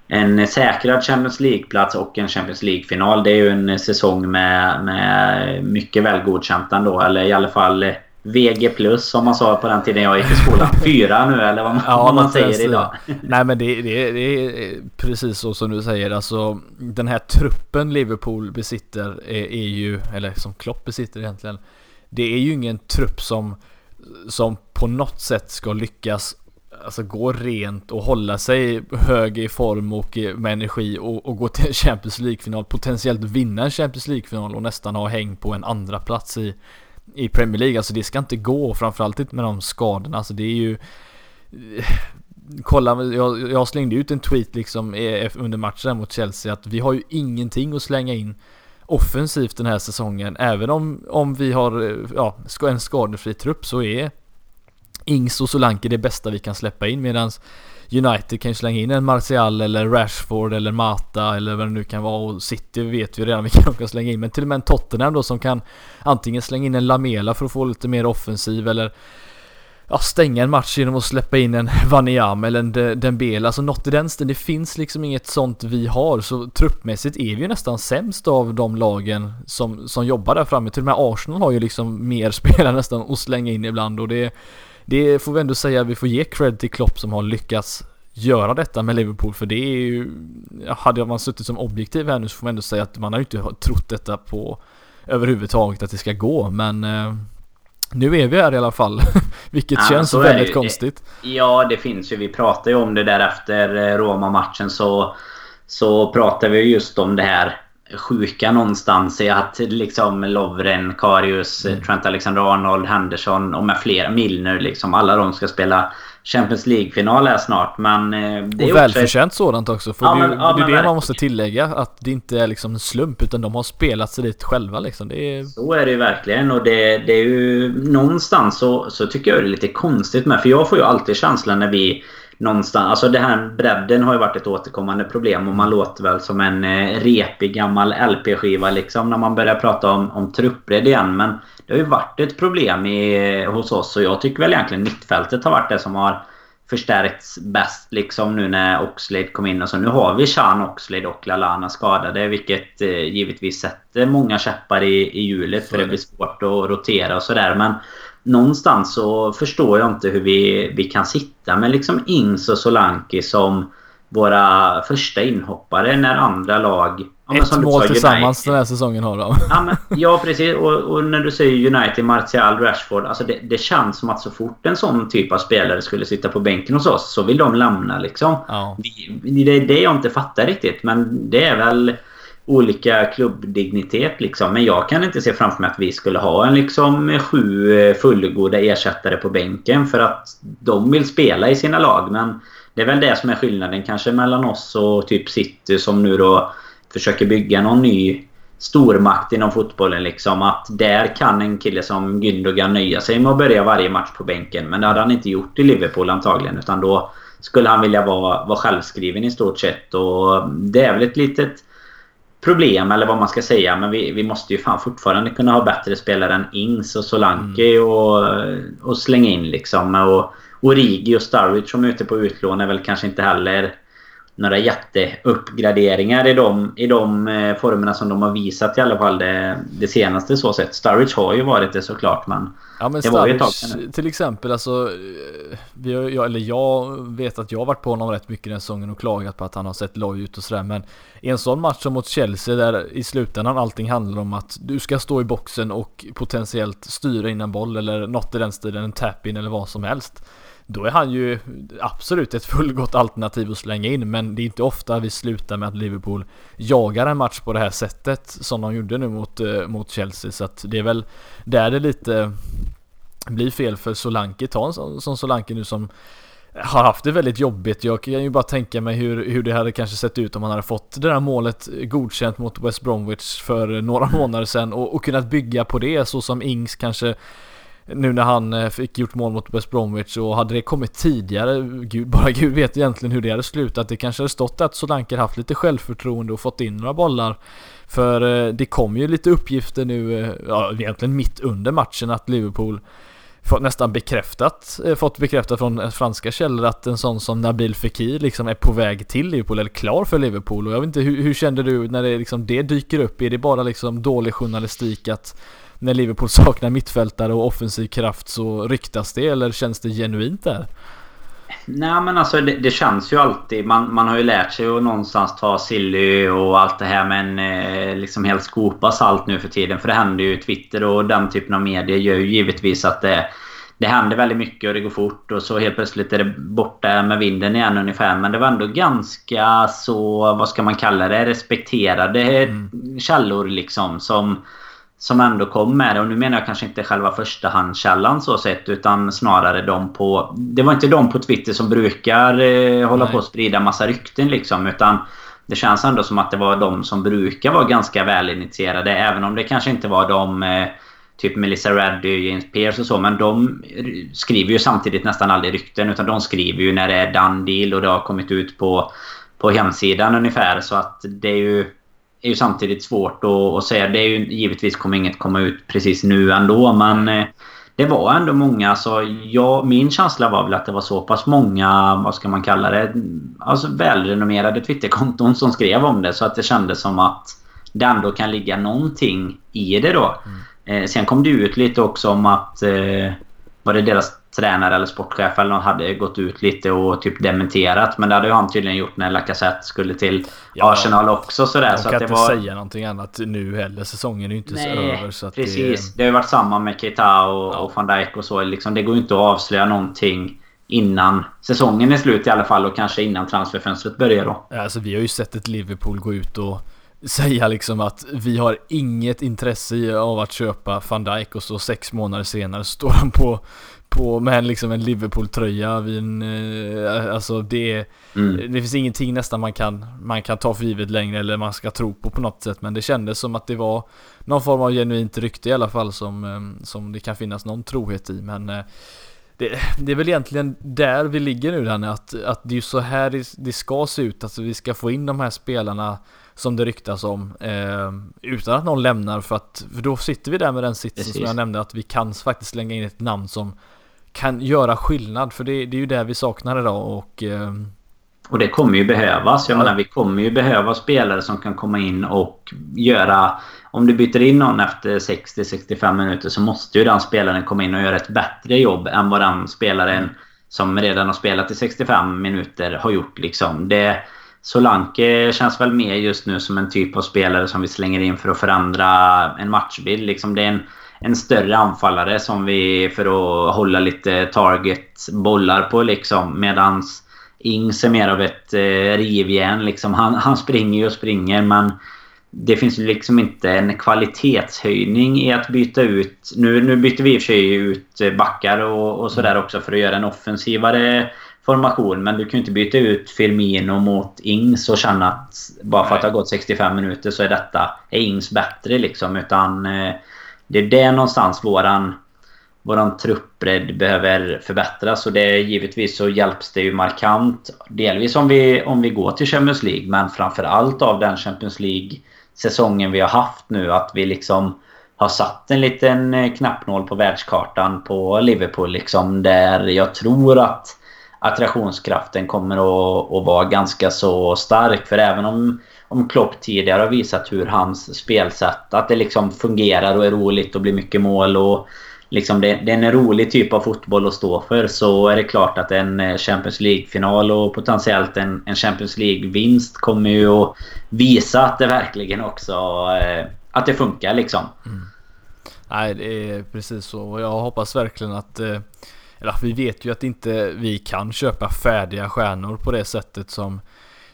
en säkrad Champions League-plats och en Champions League-final. Det är ju en säsong med, med mycket väl godkänt ändå. Eller i alla fall VG plus som man sa på den tiden jag gick i skolan. Fyra nu eller vad man, ja, vad man säger idag. Nej men det, det, det, är precis så som du säger. Alltså den här truppen Liverpool besitter är, är ju, eller som Klopp besitter egentligen. Det är ju ingen trupp som, som på något sätt ska lyckas alltså gå rent och hålla sig hög i form och eh, med energi och, och gå till en Champions League-final, potentiellt vinna en Champions League-final och nästan ha häng på en andra plats i, i Premier League. Alltså det ska inte gå, framförallt inte med de skadorna. Alltså det är ju... Eh, kolla, jag, jag slängde ut en tweet liksom eh, under matchen mot Chelsea att vi har ju ingenting att slänga in offensivt den här säsongen. Även om, om vi har ja, en skadefri trupp så är Ings och Solanke det bästa vi kan släppa in medan United kan ju slänga in en Martial eller Rashford eller Mata eller vad det nu kan vara och City vet vi redan vilka de kan slänga in men till och med en Tottenham då som kan antingen slänga in en Lamela för att få lite mer offensiv eller ja, stänga en match genom att släppa in en Vaniam eller en Dembele, alltså något i den stilen. Det finns liksom inget sånt vi har, så truppmässigt är vi ju nästan sämst av de lagen som, som jobbar där framme. Till och med Arsenal har ju liksom mer spelare nästan att slänga in ibland och det det får vi ändå säga, vi får ge cred till Klopp som har lyckats göra detta med Liverpool för det är ju Hade man suttit som objektiv här nu så får man ändå säga att man har ju inte trott detta på Överhuvudtaget att det ska gå men eh, Nu är vi här i alla fall Vilket ja, känns väldigt konstigt. Ja det finns ju, vi pratade ju om det där efter eh, Roma-matchen så Så pratade vi just om det här sjuka någonstans i att liksom Lovren, Karius, mm. Trent Alexander-Arnold, Henderson och med flera, Milner liksom. Alla de ska spela Champions League-final här snart. Men eh, det är och välförtjänt också... sådant också. För ja, det, men, ja, det är det verkligen. man måste tillägga. Att det inte är liksom en slump utan de har spelat sig dit själva liksom. Det är... Så är det ju verkligen. Och det, det är ju någonstans så, så tycker jag det är lite konstigt med. För jag får ju alltid känslan när vi någonstans. Alltså det här bredden har ju varit ett återkommande problem och man låter väl som en eh, repig gammal LP-skiva liksom när man börjar prata om, om truppbredd igen. Men det har ju varit ett problem i, hos oss och jag tycker väl egentligen mittfältet har varit det som har förstärkts bäst liksom nu när Oxlade kom in. Och så nu har vi Chan, Oxlade och Lalana skadade vilket eh, givetvis sätter många käppar i, i hjulet för det blir svårt att rotera och sådär. Men någonstans så förstår jag inte hur vi, vi kan sitta med liksom Ings och Solanki som våra första inhoppare när andra lag... Ja, Ett mål tillsammans den här säsongen har de. Ja, men, ja precis. Och, och, när du säger United, Martial, Rashford. Alltså det, det, känns som att så fort en sån typ av spelare skulle sitta på bänken hos oss så vill de lämna liksom. Ja. Det, det är det jag inte fattar riktigt. Men det är väl olika klubbdignitet liksom. Men jag kan inte se framför mig att vi skulle ha en liksom sju eh, fullgoda ersättare på bänken för att de vill spela i sina lag. Men det är väl det som är skillnaden kanske mellan oss och typ City som nu då försöker bygga någon ny stormakt inom fotbollen liksom. Att där kan en kille som Gündogan nöja sig med att börja varje match på bänken. Men det hade han inte gjort i Liverpool antagligen. Utan då skulle han vilja vara, vara självskriven i stort sett. Och det är väl ett litet problem eller vad man ska säga. Men vi, vi måste ju fan fortfarande kunna ha bättre spelare än Ings och Solanke mm. och, och slänga in liksom. Och Origi och Sturridge som är ute på utlån är väl kanske inte heller några jätteuppgraderingar i de, i de eh, formerna som de har visat i alla fall det, det senaste så sett. Sturridge har ju varit det såklart men... Ja men Sturridge till exempel alltså... Eh, vi har, jag, eller jag vet att jag har varit på honom rätt mycket den säsongen och klagat på att han har sett loj ut och sådär men... I en sån match som mot Chelsea där i slutändan allting handlar om att du ska stå i boxen och potentiellt styra in en boll eller något i den stilen, en tap-in eller vad som helst. Då är han ju absolut ett fullgott alternativ att slänga in men det är inte ofta vi slutar med att Liverpool jagar en match på det här sättet som de gjorde nu mot, eh, mot Chelsea så att det är väl där det lite blir fel för Solanke. Ta en sån som Solanke nu som har haft det väldigt jobbigt. Jag kan ju bara tänka mig hur, hur det hade kanske sett ut om han hade fått det där målet godkänt mot West Bromwich för några månader sedan och, och kunnat bygga på det så som Ings kanske nu när han eh, fick gjort mål mot West Bromwich och hade det kommit tidigare, gud, bara gud vet egentligen hur det hade slutat. Det kanske hade stått att Solanker haft lite självförtroende och fått in några bollar. För eh, det kom ju lite uppgifter nu, eh, ja egentligen mitt under matchen att Liverpool fått nästan bekräftat, fått bekräftat från franska källor att en sån som Nabil Fekir liksom är på väg till Liverpool eller klar för Liverpool och jag vet inte hur, hur kände du när det liksom det dyker upp? Är det bara liksom dålig journalistik att när Liverpool saknar mittfältare och offensiv kraft så ryktas det eller känns det genuint där? Nej men alltså det, det, känns ju alltid. Man, man har ju lärt sig att någonstans ta Silly och allt det här men eh, liksom helt skopa salt nu för tiden. För det händer ju Twitter och den typen av medier gör ju givetvis att det, det händer väldigt mycket och det går fort och så helt plötsligt är det borta med vinden igen ungefär. Men det var ändå ganska så, vad ska man kalla det, respekterade mm. källor liksom som som ändå kom med det. Och nu menar jag kanske inte själva förstahandskällan så sett. Utan snarare de på... Det var inte de på Twitter som brukar eh, hålla Nej. på och sprida massa rykten liksom. Utan det känns ändå som att det var de som brukar vara ganska välinitierade. Även om det kanske inte var de... Eh, typ Melissa Reddy, James Pierce och så. Men de skriver ju samtidigt nästan aldrig rykten. Utan de skriver ju när det är done deal och det har kommit ut på, på hemsidan ungefär. Så att det är ju är ju samtidigt svårt att, att säga. Det är ju givetvis kommer inget komma ut precis nu ändå men eh, det var ändå många. Alltså, jag, min känsla var väl att det var så pass många, vad ska man kalla det, alltså välrenommerade Twitterkonton som skrev om det. Så att det kändes som att det ändå kan ligga någonting i det då. Mm. Eh, sen kom det ut lite också om att eh, var det deras tränare eller sportchef eller någon hade gått ut lite och typ dementerat. Men det hade ju han tydligen gjort när Lacazette skulle till ja, Arsenal också. Sådär, de så kan inte var... säga någonting annat nu heller. Säsongen är ju inte Nej, över. Så precis. Det... det har ju varit samma med Keita och, ja. och van Dijk och så. Liksom, det går ju inte att avslöja någonting innan säsongen är slut i alla fall och kanske innan transferfönstret börjar då. Alltså vi har ju sett ett Liverpool gå ut och säga liksom att vi har inget intresse av att köpa van Dijk och så sex månader senare står han på på med liksom en Liverpool-tröja vid en, eh, alltså det, mm. det finns ingenting nästan man kan, man kan ta för givet längre eller man ska tro på på något sätt men det kändes som att det var någon form av genuint rykte i alla fall som, eh, som det kan finnas någon trohet i men eh, det, det, är väl egentligen där vi ligger nu Danne, att, att det är så här det, det ska se ut, alltså vi ska få in de här spelarna som det ryktas om eh, utan att någon lämnar för att för då sitter vi där med den sitsen som jag nämnde att vi kan faktiskt slänga in ett namn som kan göra skillnad för det, det är ju det vi saknar idag och eh, och det kommer ju behövas. Jag ja. menar, vi kommer ju behöva spelare som kan komma in och göra... Om du byter in någon efter 60-65 minuter så måste ju den spelaren komma in och göra ett bättre jobb än vad den spelaren som redan har spelat i 65 minuter har gjort. Liksom. Det, Solanke känns väl mer just nu som en typ av spelare som vi slänger in för att förändra en matchbild. Liksom det är en, en större anfallare som vi för att hålla lite target bollar på liksom. Medans Ings är mer av ett eh, rivjärn liksom. Han, han springer ju och springer men det finns ju liksom inte en kvalitetshöjning i att byta ut... Nu, nu byter vi i och för sig ut backar och, och sådär också för att göra en offensivare formation. Men du kan ju inte byta ut Firmino mot Ings och känna att bara för att det har gått 65 minuter så är detta är Ings bättre liksom. Utan eh, det är där någonstans våran, våran truppbredd behöver förbättras. Och det givetvis så hjälps det ju markant. Delvis om vi, om vi går till Champions League. Men framförallt av den Champions League säsongen vi har haft nu. Att vi liksom har satt en liten eh, knappnål på världskartan på Liverpool. Liksom, där jag tror att attraktionskraften kommer att, att vara ganska så stark. För även om, om Klopp tidigare har visat hur hans spelsätt, att det liksom fungerar och är roligt och blir mycket mål och liksom det, det, är en rolig typ av fotboll att stå för så är det klart att en eh, Champions League-final och potentiellt en, en Champions League-vinst kommer ju att visa att det verkligen också eh, att det funkar liksom. Mm. Nej, det är precis så och jag hoppas verkligen att eh, eller vi vet ju att inte vi kan köpa färdiga stjärnor på det sättet som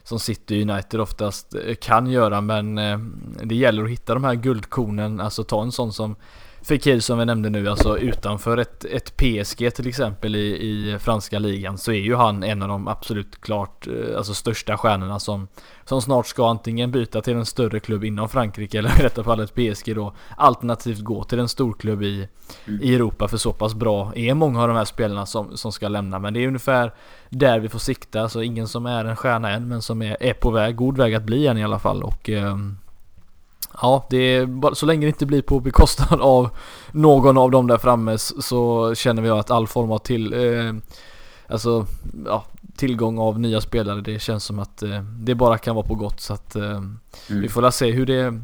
som City United oftast eh, kan göra men eh, det gäller att hitta de här guldkornen, alltså ta en sån som Fekir som vi nämnde nu, alltså utanför ett, ett PSG till exempel i, i franska ligan så är ju han en av de absolut klart eh, alltså största stjärnorna som, som snart ska antingen byta till en större klubb inom Frankrike eller i detta fallet PSG då alternativt gå till en storklubb i, mm. i Europa för så pass bra är många av de här spelarna som, som ska lämna men det är ungefär där vi får sikta, alltså ingen som är en stjärna än men som är, är på väg, god väg att bli en i alla fall och eh, Ja, det är, så länge det inte blir på bekostnad av någon av dem där framme så känner vi att all form av till, eh, alltså, ja, tillgång av nya spelare det känns som att eh, det bara kan vara på gott så att eh, mm. vi får la se hur det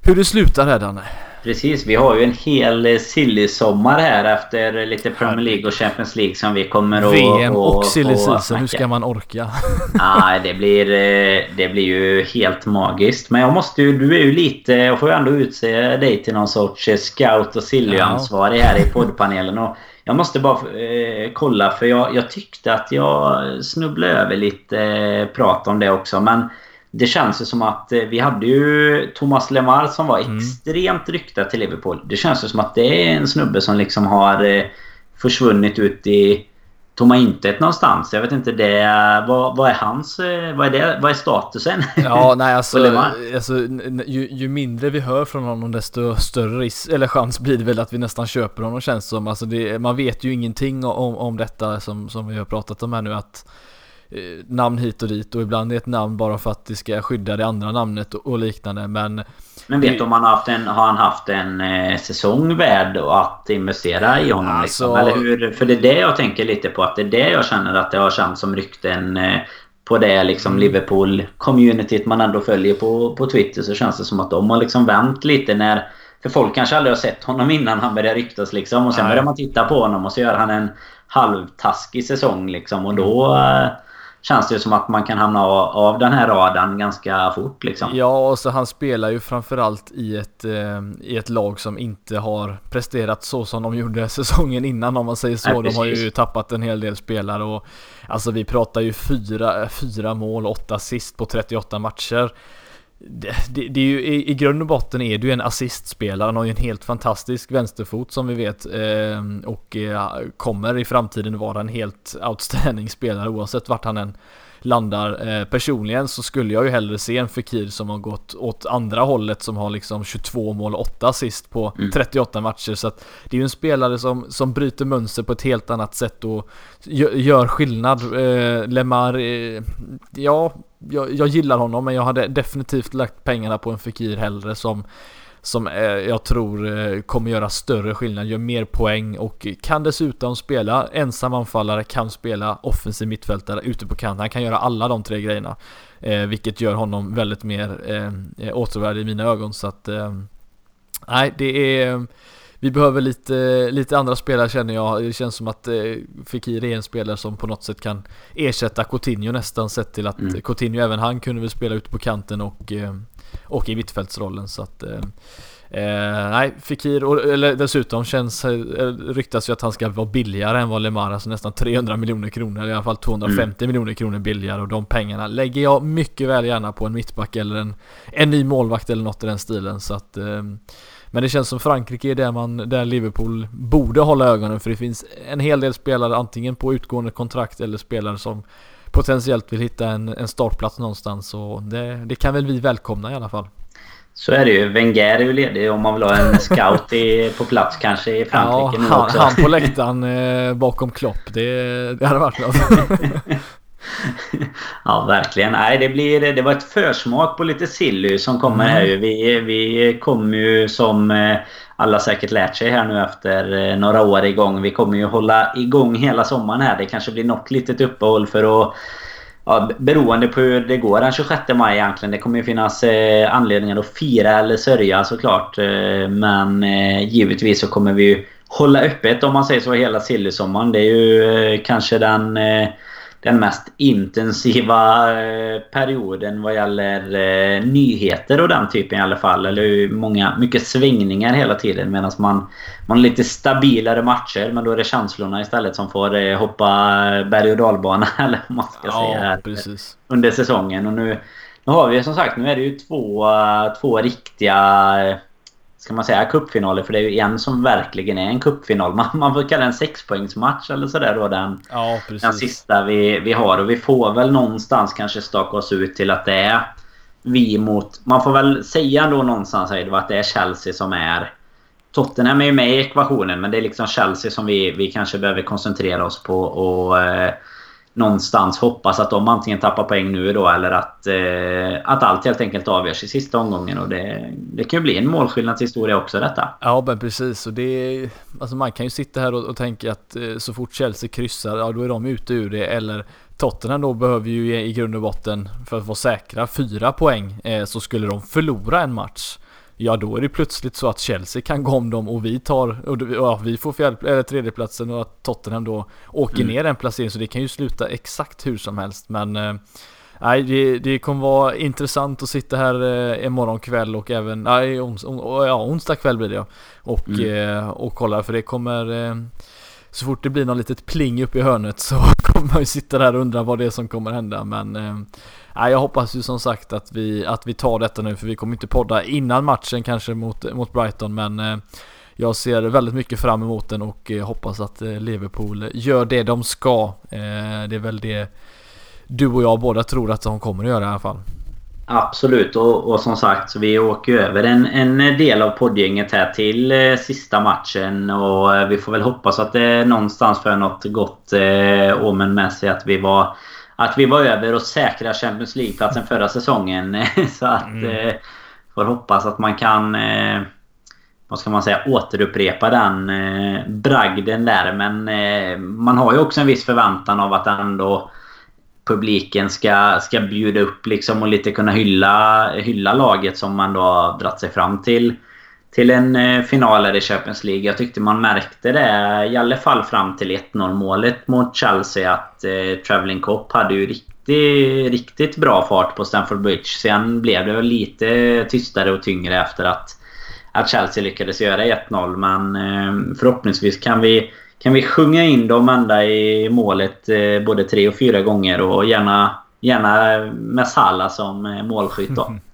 hur det slutar här Danne. Precis. Vi har ju en hel silly-sommar här efter lite Premier League och Champions League som vi kommer att... VM och, och silly season. Hur ska man orka? Nej, det blir, eh, det blir ju helt magiskt. Men jag måste ju... Du är ju lite... Jag får ju ändå utse dig till någon sorts scout och silly-ansvarig här i poddpanelen. Och jag måste bara eh, kolla för jag, jag, tyckte att jag snubblade över lite eh, prat om det också. Men det känns ju som att eh, vi hade ju Thomas Lemar som var mm. extremt ryktad till Liverpool. Det känns ju som att det är en snubbe som liksom har eh, försvunnit ut i tomma intet någonstans. Jag vet inte det. Vad, vad är hans... Eh, vad är det? Vad är statusen? Ja, nej alltså, alltså ju, ju, mindre vi hör från honom desto större risk, eller chans blir det väl att vi nästan köper honom känns som. Alltså det, man vet ju ingenting om, om detta som, som vi har pratat om här nu att namn hit och dit och ibland är ett namn bara för att det ska skydda det andra namnet och, liknande men Men vet du om han har haft en, har han haft en eh, säsong värd att investera i honom alltså, liksom? Eller hur? För det är det jag tänker lite på att det är det jag känner att det har känts som rykten eh, på det liksom mm. Liverpool-communityt man ändå följer på, på Twitter så känns det som att de har liksom vänt lite när För folk kanske aldrig har sett honom innan han började ryktas liksom och sen Nej. börjar man titta på honom och så gör han en halvtaskig säsong liksom och då mm känns det som att man kan hamna av den här raden ganska fort liksom. Ja, och så han spelar ju framförallt i ett, eh, i ett lag som inte har presterat så som de gjorde säsongen innan om man säger så. Nej, de har ju tappat en hel del spelare och alltså vi pratar ju fyra, fyra mål, åtta assist på 38 matcher det, det, det, är ju i, i grund och botten är du en assistspelare. Han har ju en helt fantastisk vänsterfot som vi vet. Eh, och eh, kommer i framtiden vara en helt outstanding spelare oavsett vart han än landar. Eh, personligen så skulle jag ju hellre se en Fekir som har gått åt andra hållet som har liksom 22 mål och 8 assist på mm. 38 matcher. Så att det är ju en spelare som, som bryter mönster på ett helt annat sätt och gör skillnad. Eh, Lemar, eh, ja, jag, jag gillar honom men jag hade definitivt lagt pengarna på en Fekir hellre som som eh, jag tror eh, kommer göra större skillnad, gör mer poäng och kan dessutom spela ensam anfallare, kan spela offensiv mittfältare ute på kanten. Han kan göra alla de tre grejerna. Eh, vilket gör honom väldigt mer eh, återvärd i mina ögon så att Nej, det är vi behöver lite, lite andra spelare känner jag. Det känns som att eh, Fekir är en spelare som på något sätt kan ersätta Coutinho nästan sett till att mm. Coutinho även han kunde väl spela ute på kanten och eh, och i mittfältsrollen så att eh, Eh, nej, Fikir, och, eller dessutom känns, eh, ryktas ju att han ska vara billigare än vad Lemar, alltså nästan 300 miljoner kronor, eller i alla fall 250 mm. miljoner kronor billigare och de pengarna lägger jag mycket väl gärna på en mittback eller en, en ny målvakt eller något i den stilen så att eh, men det känns som Frankrike är där man, där Liverpool borde hålla ögonen för det finns en hel del spelare antingen på utgående kontrakt eller spelare som potentiellt vill hitta en, en startplats någonstans. Och det, det kan väl vi välkomna i alla fall. Så är det ju. Wenger är ju ledig om man vill ha en scout i, på plats kanske i Frankrike ja, nu också. Han på läktaren eh, bakom Klopp. Det, det hade varit något. ja, verkligen. Nej, det, blir, det var ett försmak på lite silly som kommer mm. här. Vi, vi kommer ju som eh, alla säkert lärt sig här nu efter eh, några år igång. Vi kommer ju hålla igång hela sommaren här. Det kanske blir något litet uppehåll för att Ja, beroende på hur det går den 26 maj egentligen. Det kommer ju finnas eh, anledningar att fira eller sörja såklart. Eh, men eh, givetvis så kommer vi ju hålla öppet om man säger så hela sillysommaren. Det är ju eh, kanske den eh, den mest intensiva eh, perioden vad gäller eh, nyheter och den typen i alla fall. Eller många, mycket svängningar hela tiden medan man, man har lite stabilare matcher men då är det känslorna istället som får eh, hoppa berg och dalbana eller vad man ska ja, säga precis. under säsongen. Och nu, nu har vi som sagt, nu är det ju två, två riktiga ska man säga cupfinaler? För det är ju en som verkligen är en cupfinal. Man, man får kalla det en sexpoängsmatch eller sådär då. Den, ja, den sista vi, vi har. Och vi får väl någonstans kanske staka oss ut till att det är vi mot... Man får väl säga ändå någonstans att det är Chelsea som är... Tottenham är ju med i ekvationen men det är liksom Chelsea som vi, vi kanske behöver koncentrera oss på. Och... Någonstans hoppas att de antingen tappar poäng nu då eller att, eh, att allt helt enkelt avgörs i sista omgången. Och det, det kan ju bli en målskillnadshistoria också detta. Ja men precis. Och det, alltså man kan ju sitta här och, och tänka att eh, så fort Chelsea kryssar, ja då är de ute ur det. Eller Tottenham då behöver ju i, i grund och botten, för att vara säkra, fyra poäng. Eh, så skulle de förlora en match Ja då är det plötsligt så att Chelsea kan gå om dem och vi tar, och ja, vi får fjärde, eller tredjeplatsen och att Tottenham då åker mm. ner en placering så det kan ju sluta exakt hur som helst men eh, Nej, det, det kommer vara intressant att sitta här eh, imorgon kväll och även, nej, ons, on, ja, onsdag kväll blir det ja. Och, mm. eh, och kolla för det kommer eh, så fort det blir något litet pling uppe i hörnet så kommer man ju sitta där och undra vad det är som kommer hända men eh, Nej, jag hoppas ju som sagt att vi, att vi tar detta nu för vi kommer inte podda innan matchen kanske mot, mot Brighton men eh, jag ser väldigt mycket fram emot den och eh, hoppas att eh, Liverpool gör det de ska. Eh, det är väl det du och jag båda tror att de kommer att göra i alla fall. Absolut och, och som sagt så vi åker ju över en, en del av poddgänget här till eh, sista matchen och eh, vi får väl hoppas att det någonstans för något gott eh, omen med sig att vi var att vi var över och säkra Champions League-platsen förra säsongen. så att mm. eh, får hoppas att man kan eh, vad ska man säga, återupprepa den eh, bragden där. Men eh, man har ju också en viss förväntan av att ändå publiken ska, ska bjuda upp liksom och lite kunna hylla, hylla laget som man då har dratt sig fram till till en eh, final i Champions League. Jag tyckte man märkte det i alla fall fram till 1-0 målet mot Chelsea att eh, Travelling Cop hade ju riktigt, riktigt bra fart på Stamford Bridge. Sen blev det lite tystare och tyngre efter att, att Chelsea lyckades göra 1-0. Men eh, förhoppningsvis kan vi kan vi sjunga in dem ända i målet eh, både tre och fyra gånger och gärna, gärna med Salah som eh, målskytt då.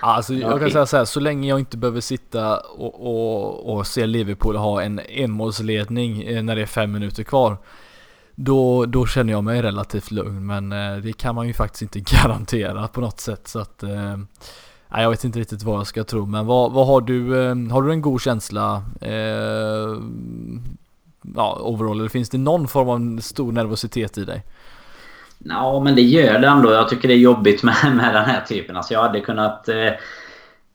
Alltså jag kan säga så här, så länge jag inte behöver sitta och, och, och se Liverpool ha en enmålsledning eh, när det är fem minuter kvar. Då, då känner jag mig relativt lugn men det kan man ju faktiskt inte garantera på något sätt så att eh, jag vet inte riktigt vad jag ska tro men vad, vad har du, har du en god känsla eh, ja, overall? Eller finns det någon form av stor nervositet i dig? Ja, men det gör det ändå. Jag tycker det är jobbigt med, med den här typen. Alltså jag hade kunnat... Eh,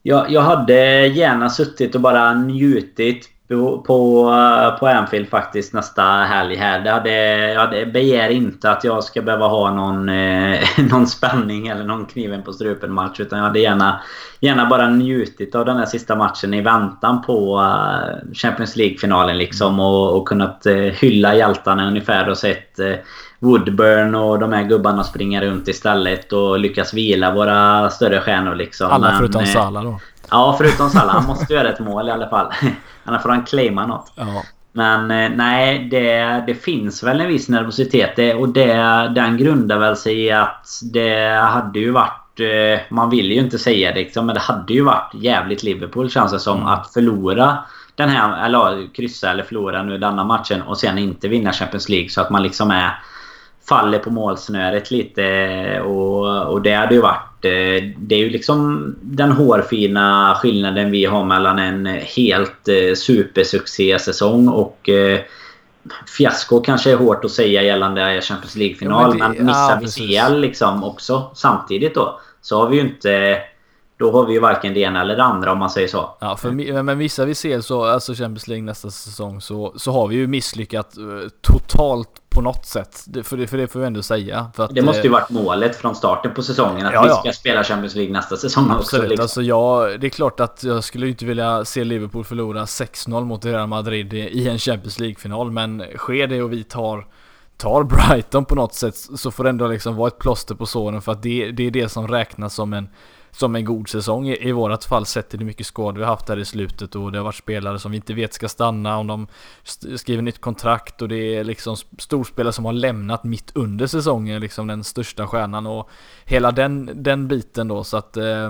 jag, jag hade gärna suttit och bara njutit på, på, Anfield faktiskt nästa helg här. Det hade, jag begär inte att jag ska behöva ha någon, eh, någon spänning eller någon kniven på strupen match. Utan jag hade gärna, gärna bara njutit av den här sista matchen i väntan på uh, Champions League-finalen liksom. Och, och kunnat uh, hylla hjältarna ungefär och sett uh, Woodburn och de här gubbarna springa runt istället och lyckas vila våra större stjärnor liksom. Alla förutom Salah då? Ja, förutom Salah. Han måste göra ett mål i alla fall. Annars får han claima något. Ja. Men eh, nej, det, det finns väl en viss nervositet. Det, och det, den grundar väl sig i att det hade ju varit... Eh, man vill ju inte säga det liksom, men det hade ju varit jävligt Liverpool känns det som. Mm. Att förlora den här, eller kryssa eller förlora nu denna matchen och sen inte vinna Champions League. Så att man liksom är faller på målsnöret lite. Och, och det hade ju varit... Eh, det är ju liksom den hårfina skillnaden vi har mellan en helt eh, supersuccé-säsong och eh, fiasko kanske är hårt att säga gällande Champions League-final. Ja, men, men missar vi CL liksom också samtidigt då. Så har vi ju inte då har vi ju varken det ena eller det andra om man säger så. Ja, för, men vissa vi ser så, alltså Champions League nästa säsong så, så har vi ju misslyckat uh, totalt på något sätt. Det, för, det, för det får vi ändå säga. Att, det måste ju varit målet från starten på säsongen. Att ja, vi ska ja. spela Champions League nästa säsong också. Absolut. Liksom. Alltså jag, det är klart att jag skulle inte vilja se Liverpool förlora 6-0 mot Real Madrid i en Champions League-final. Men sker det och vi tar tar Brighton på något sätt så får det ändå liksom vara ett plåster på såren för att det, det är det som räknas som en som en god säsong i, i vårat fall sett till hur mycket skador vi haft här i slutet och det har varit spelare som vi inte vet ska stanna om de skriver nytt kontrakt och det är liksom storspelare som har lämnat mitt under säsongen liksom den största stjärnan och hela den, den biten då så att eh,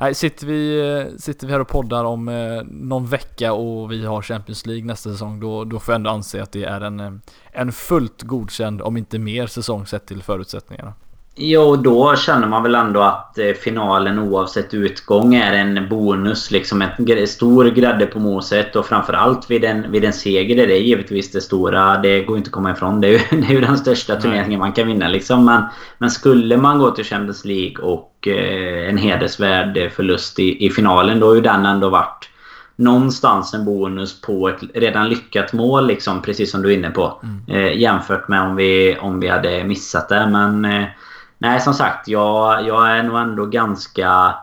Nej, sitter vi, eh, sitter vi här och poddar om eh, någon vecka och vi har Champions League nästa säsong då, då får jag ändå anse att det är en, eh, en fullt godkänd, om inte mer, säsong sett till förutsättningarna. Jo, då känner man väl ändå att eh, finalen oavsett utgång är en bonus. Liksom en stor grädde på moset och framförallt vid en, vid en seger. Det är givetvis det stora. Det går inte att komma ifrån. Det är ju, det är ju den största turneringen man kan vinna. Liksom. Men, men skulle man gå till Champions League och eh, en hedersvärd förlust i, i finalen. Då har ju den ändå varit någonstans en bonus på ett redan lyckat mål. Liksom, precis som du är inne på. Mm. Eh, jämfört med om vi, om vi hade missat det. Men... Eh, Nej, som sagt. Jag, jag är nog ändå ganska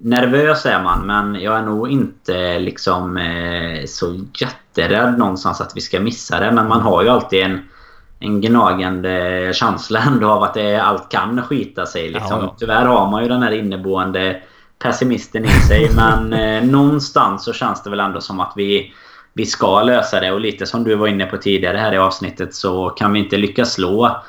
Nervös är man, men jag är nog inte liksom eh, så jätterädd någonstans att vi ska missa det. Men man har ju alltid en, en gnagande känsla ändå av att det, allt kan skita sig. Liksom. Ja, ja. Tyvärr har man ju den här inneboende pessimisten i sig. Men eh, någonstans så känns det väl ändå som att vi, vi ska lösa det. Och lite som du var inne på tidigare här i avsnittet så kan vi inte lyckas slå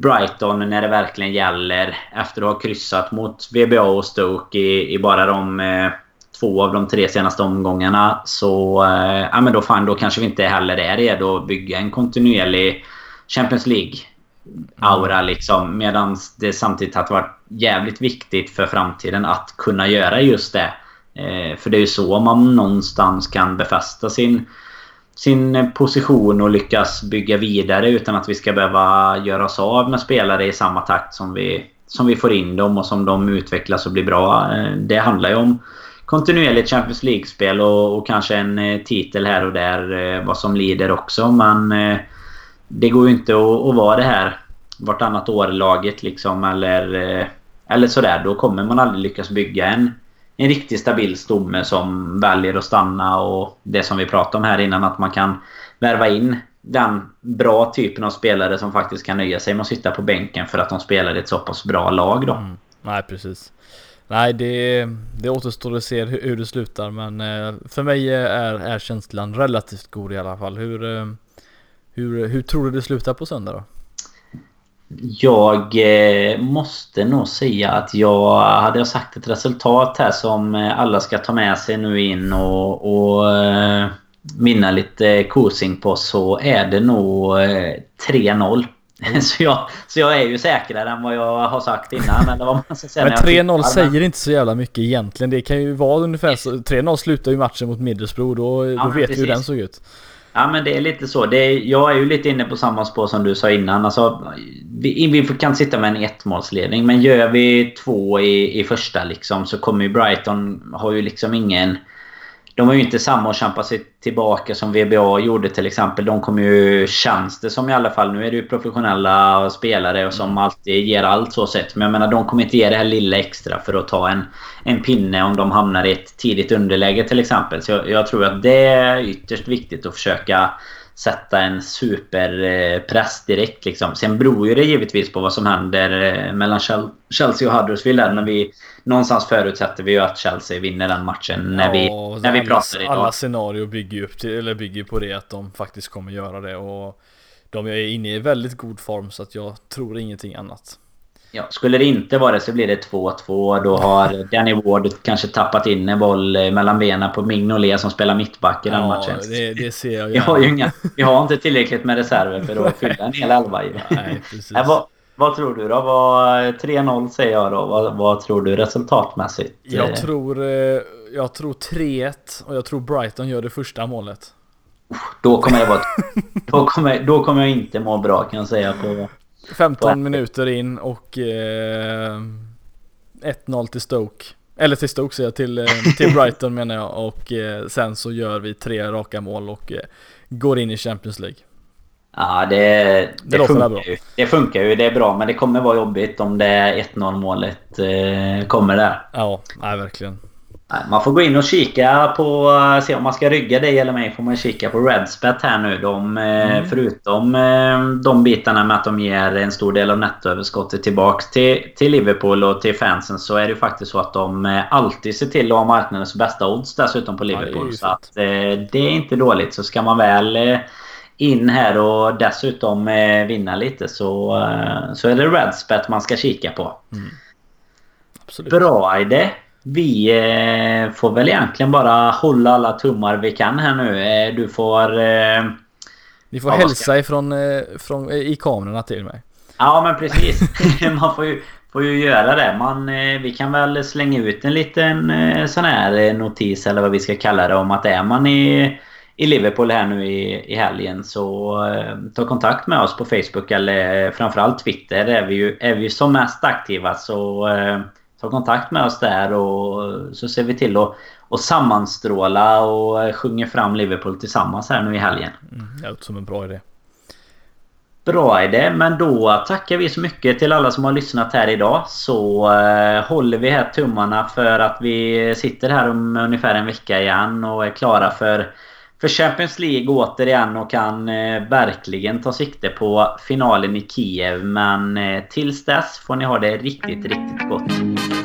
Brighton när det verkligen gäller. Efter att ha kryssat mot VBA och Stoke i, i bara de eh, två av de tre senaste omgångarna. Så eh, ja, men då, fan, då kanske vi inte heller är redo att bygga en kontinuerlig Champions League-aura. Liksom, Medan det samtidigt har varit jävligt viktigt för framtiden att kunna göra just det. Eh, för det är ju så man någonstans kan befästa sin sin eh, position och lyckas bygga vidare utan att vi ska behöva göra oss av med spelare i samma takt som vi, som vi får in dem och som de utvecklas och blir bra. Eh, det handlar ju om kontinuerligt Champions League-spel och, och, kanske en eh, titel här och där vad som lider också. Men det går ju inte att, att vara det här vartannat år-laget liksom eller, eller sådär. Då kommer man aldrig lyckas bygga en en riktigt stabil stomme som väljer att stanna och det som vi pratade om här innan att man kan värva in den bra typen av spelare som faktiskt kan nöja sig med att sitta på bänken för att de spelar i ett så pass bra lag då. Mm. Nej precis. Nej det, det återstår att se hur, hur det slutar men eh, för mig eh, är, är känslan relativt god i alla fall. Hur, eh, hur, hur tror du det slutar på söndag då? Jag eh, måste nog säga att jag hade jag sagt ett resultat här som eh, alla ska ta med sig nu in och, och eh, vinna lite kosing på så är det nog 3-0. Mm. Så, jag, så jag är ju säkrare än vad jag har sagt innan. Eller vad man ska säga Men 3-0 säger inte så jävla mycket egentligen. Det kan ju vara ungefär så. 3-0 slutar ju matchen mot Middlesbrough. Då, ja, då vet vi hur den såg ut. Ja men det är lite så. Det är, jag är ju lite inne på samma spår som du sa innan. Alltså, vi, vi kan sitta med en ettmålsledning. Men gör vi två i, i första liksom så kommer ju Brighton... Har ju liksom ingen... De har ju inte samma att kämpa sig tillbaka som VBA gjorde till exempel. De kommer ju, känns det som i alla fall, nu är det ju professionella spelare och som mm. alltid ger allt så sett. Men jag menar de kommer inte ge det här lilla extra för att ta en, en pinne om de hamnar i ett tidigt underläge till exempel. Så jag, jag tror att det är ytterst viktigt att försöka sätta en superpress direkt. Liksom. Sen beror ju det givetvis på vad som händer eh, mellan Chelsea och Huddersfield. Där, men vi, någonstans förutsätter vi ju att Chelsea vinner den matchen när vi, ja, när vi pratar idag. Alla scenarier bygger upp till, eller bygger på det att de faktiskt kommer göra det. Och de är inne i väldigt god form så att jag tror ingenting annat. Ja, skulle det inte vara det så blir det 2-2. Då har Danny Ward kanske tappat in en boll eh, mellan benen på Mignolet som spelar mittback i den ja, matchen. Det, det ser jag Vi har ju inga, Vi har inte tillräckligt med reserver för att fylla en hel elva ju. Nej, precis. Äh, vad, vad, tror du då? 3-0 säger jag då. Vad, vad, tror du resultatmässigt? Jag tror, eh, jag tror 3-1 och jag tror Brighton gör det första målet. Då kommer, det vara, då, kommer, då kommer jag inte må bra kan jag säga. På, 15 minuter in och eh, 1-0 till Stoke. Eller till Stoke säger jag, till, eh, till Brighton menar jag. Och eh, sen så gör vi tre raka mål och eh, går in i Champions League. Ja, det, det, det funkar bra. ju. Det funkar ju. Det är bra, men det kommer vara jobbigt om det 1-0 målet eh, kommer där. Ja, nej, verkligen. Man får gå in och kika på... Se om man ska rygga dig eller mig får man kika på Redspet här nu. De, eh, mm. Förutom eh, de bitarna med att de ger en stor del av nettoöverskottet tillbaks till, till Liverpool och till fansen så är det ju faktiskt så att de eh, alltid ser till att ha marknadens bästa odds dessutom på Liverpool. Ja, så att det är inte dåligt. Så ska man väl in här och dessutom vinna lite så, så är det Redspet man ska kika på. Mm. Bra idé. Vi eh, får väl egentligen bara hålla alla tummar vi kan här nu. Eh, du får... Eh, Ni får ja, hälsa ifrån, från, i kamerorna till mig. Ja men precis. Man får ju, får ju göra det. Man, vi kan väl slänga ut en liten sån här notis eller vad vi ska kalla det om att är man i, i Liverpool här nu i, i helgen så ta kontakt med oss på Facebook eller framförallt Twitter. Är vi ju, är vi som mest aktiva så ta kontakt med oss där och så ser vi till att och sammanstråla och sjunger fram Liverpool tillsammans här nu i helgen. Mm, det låter som en bra idé. Bra det, men då tackar vi så mycket till alla som har lyssnat här idag. Så eh, håller vi här tummarna för att vi sitter här om ungefär en vecka igen och är klara för, för Champions League återigen och kan eh, verkligen ta sikte på finalen i Kiev. Men eh, tills dess får ni ha det riktigt, riktigt gott.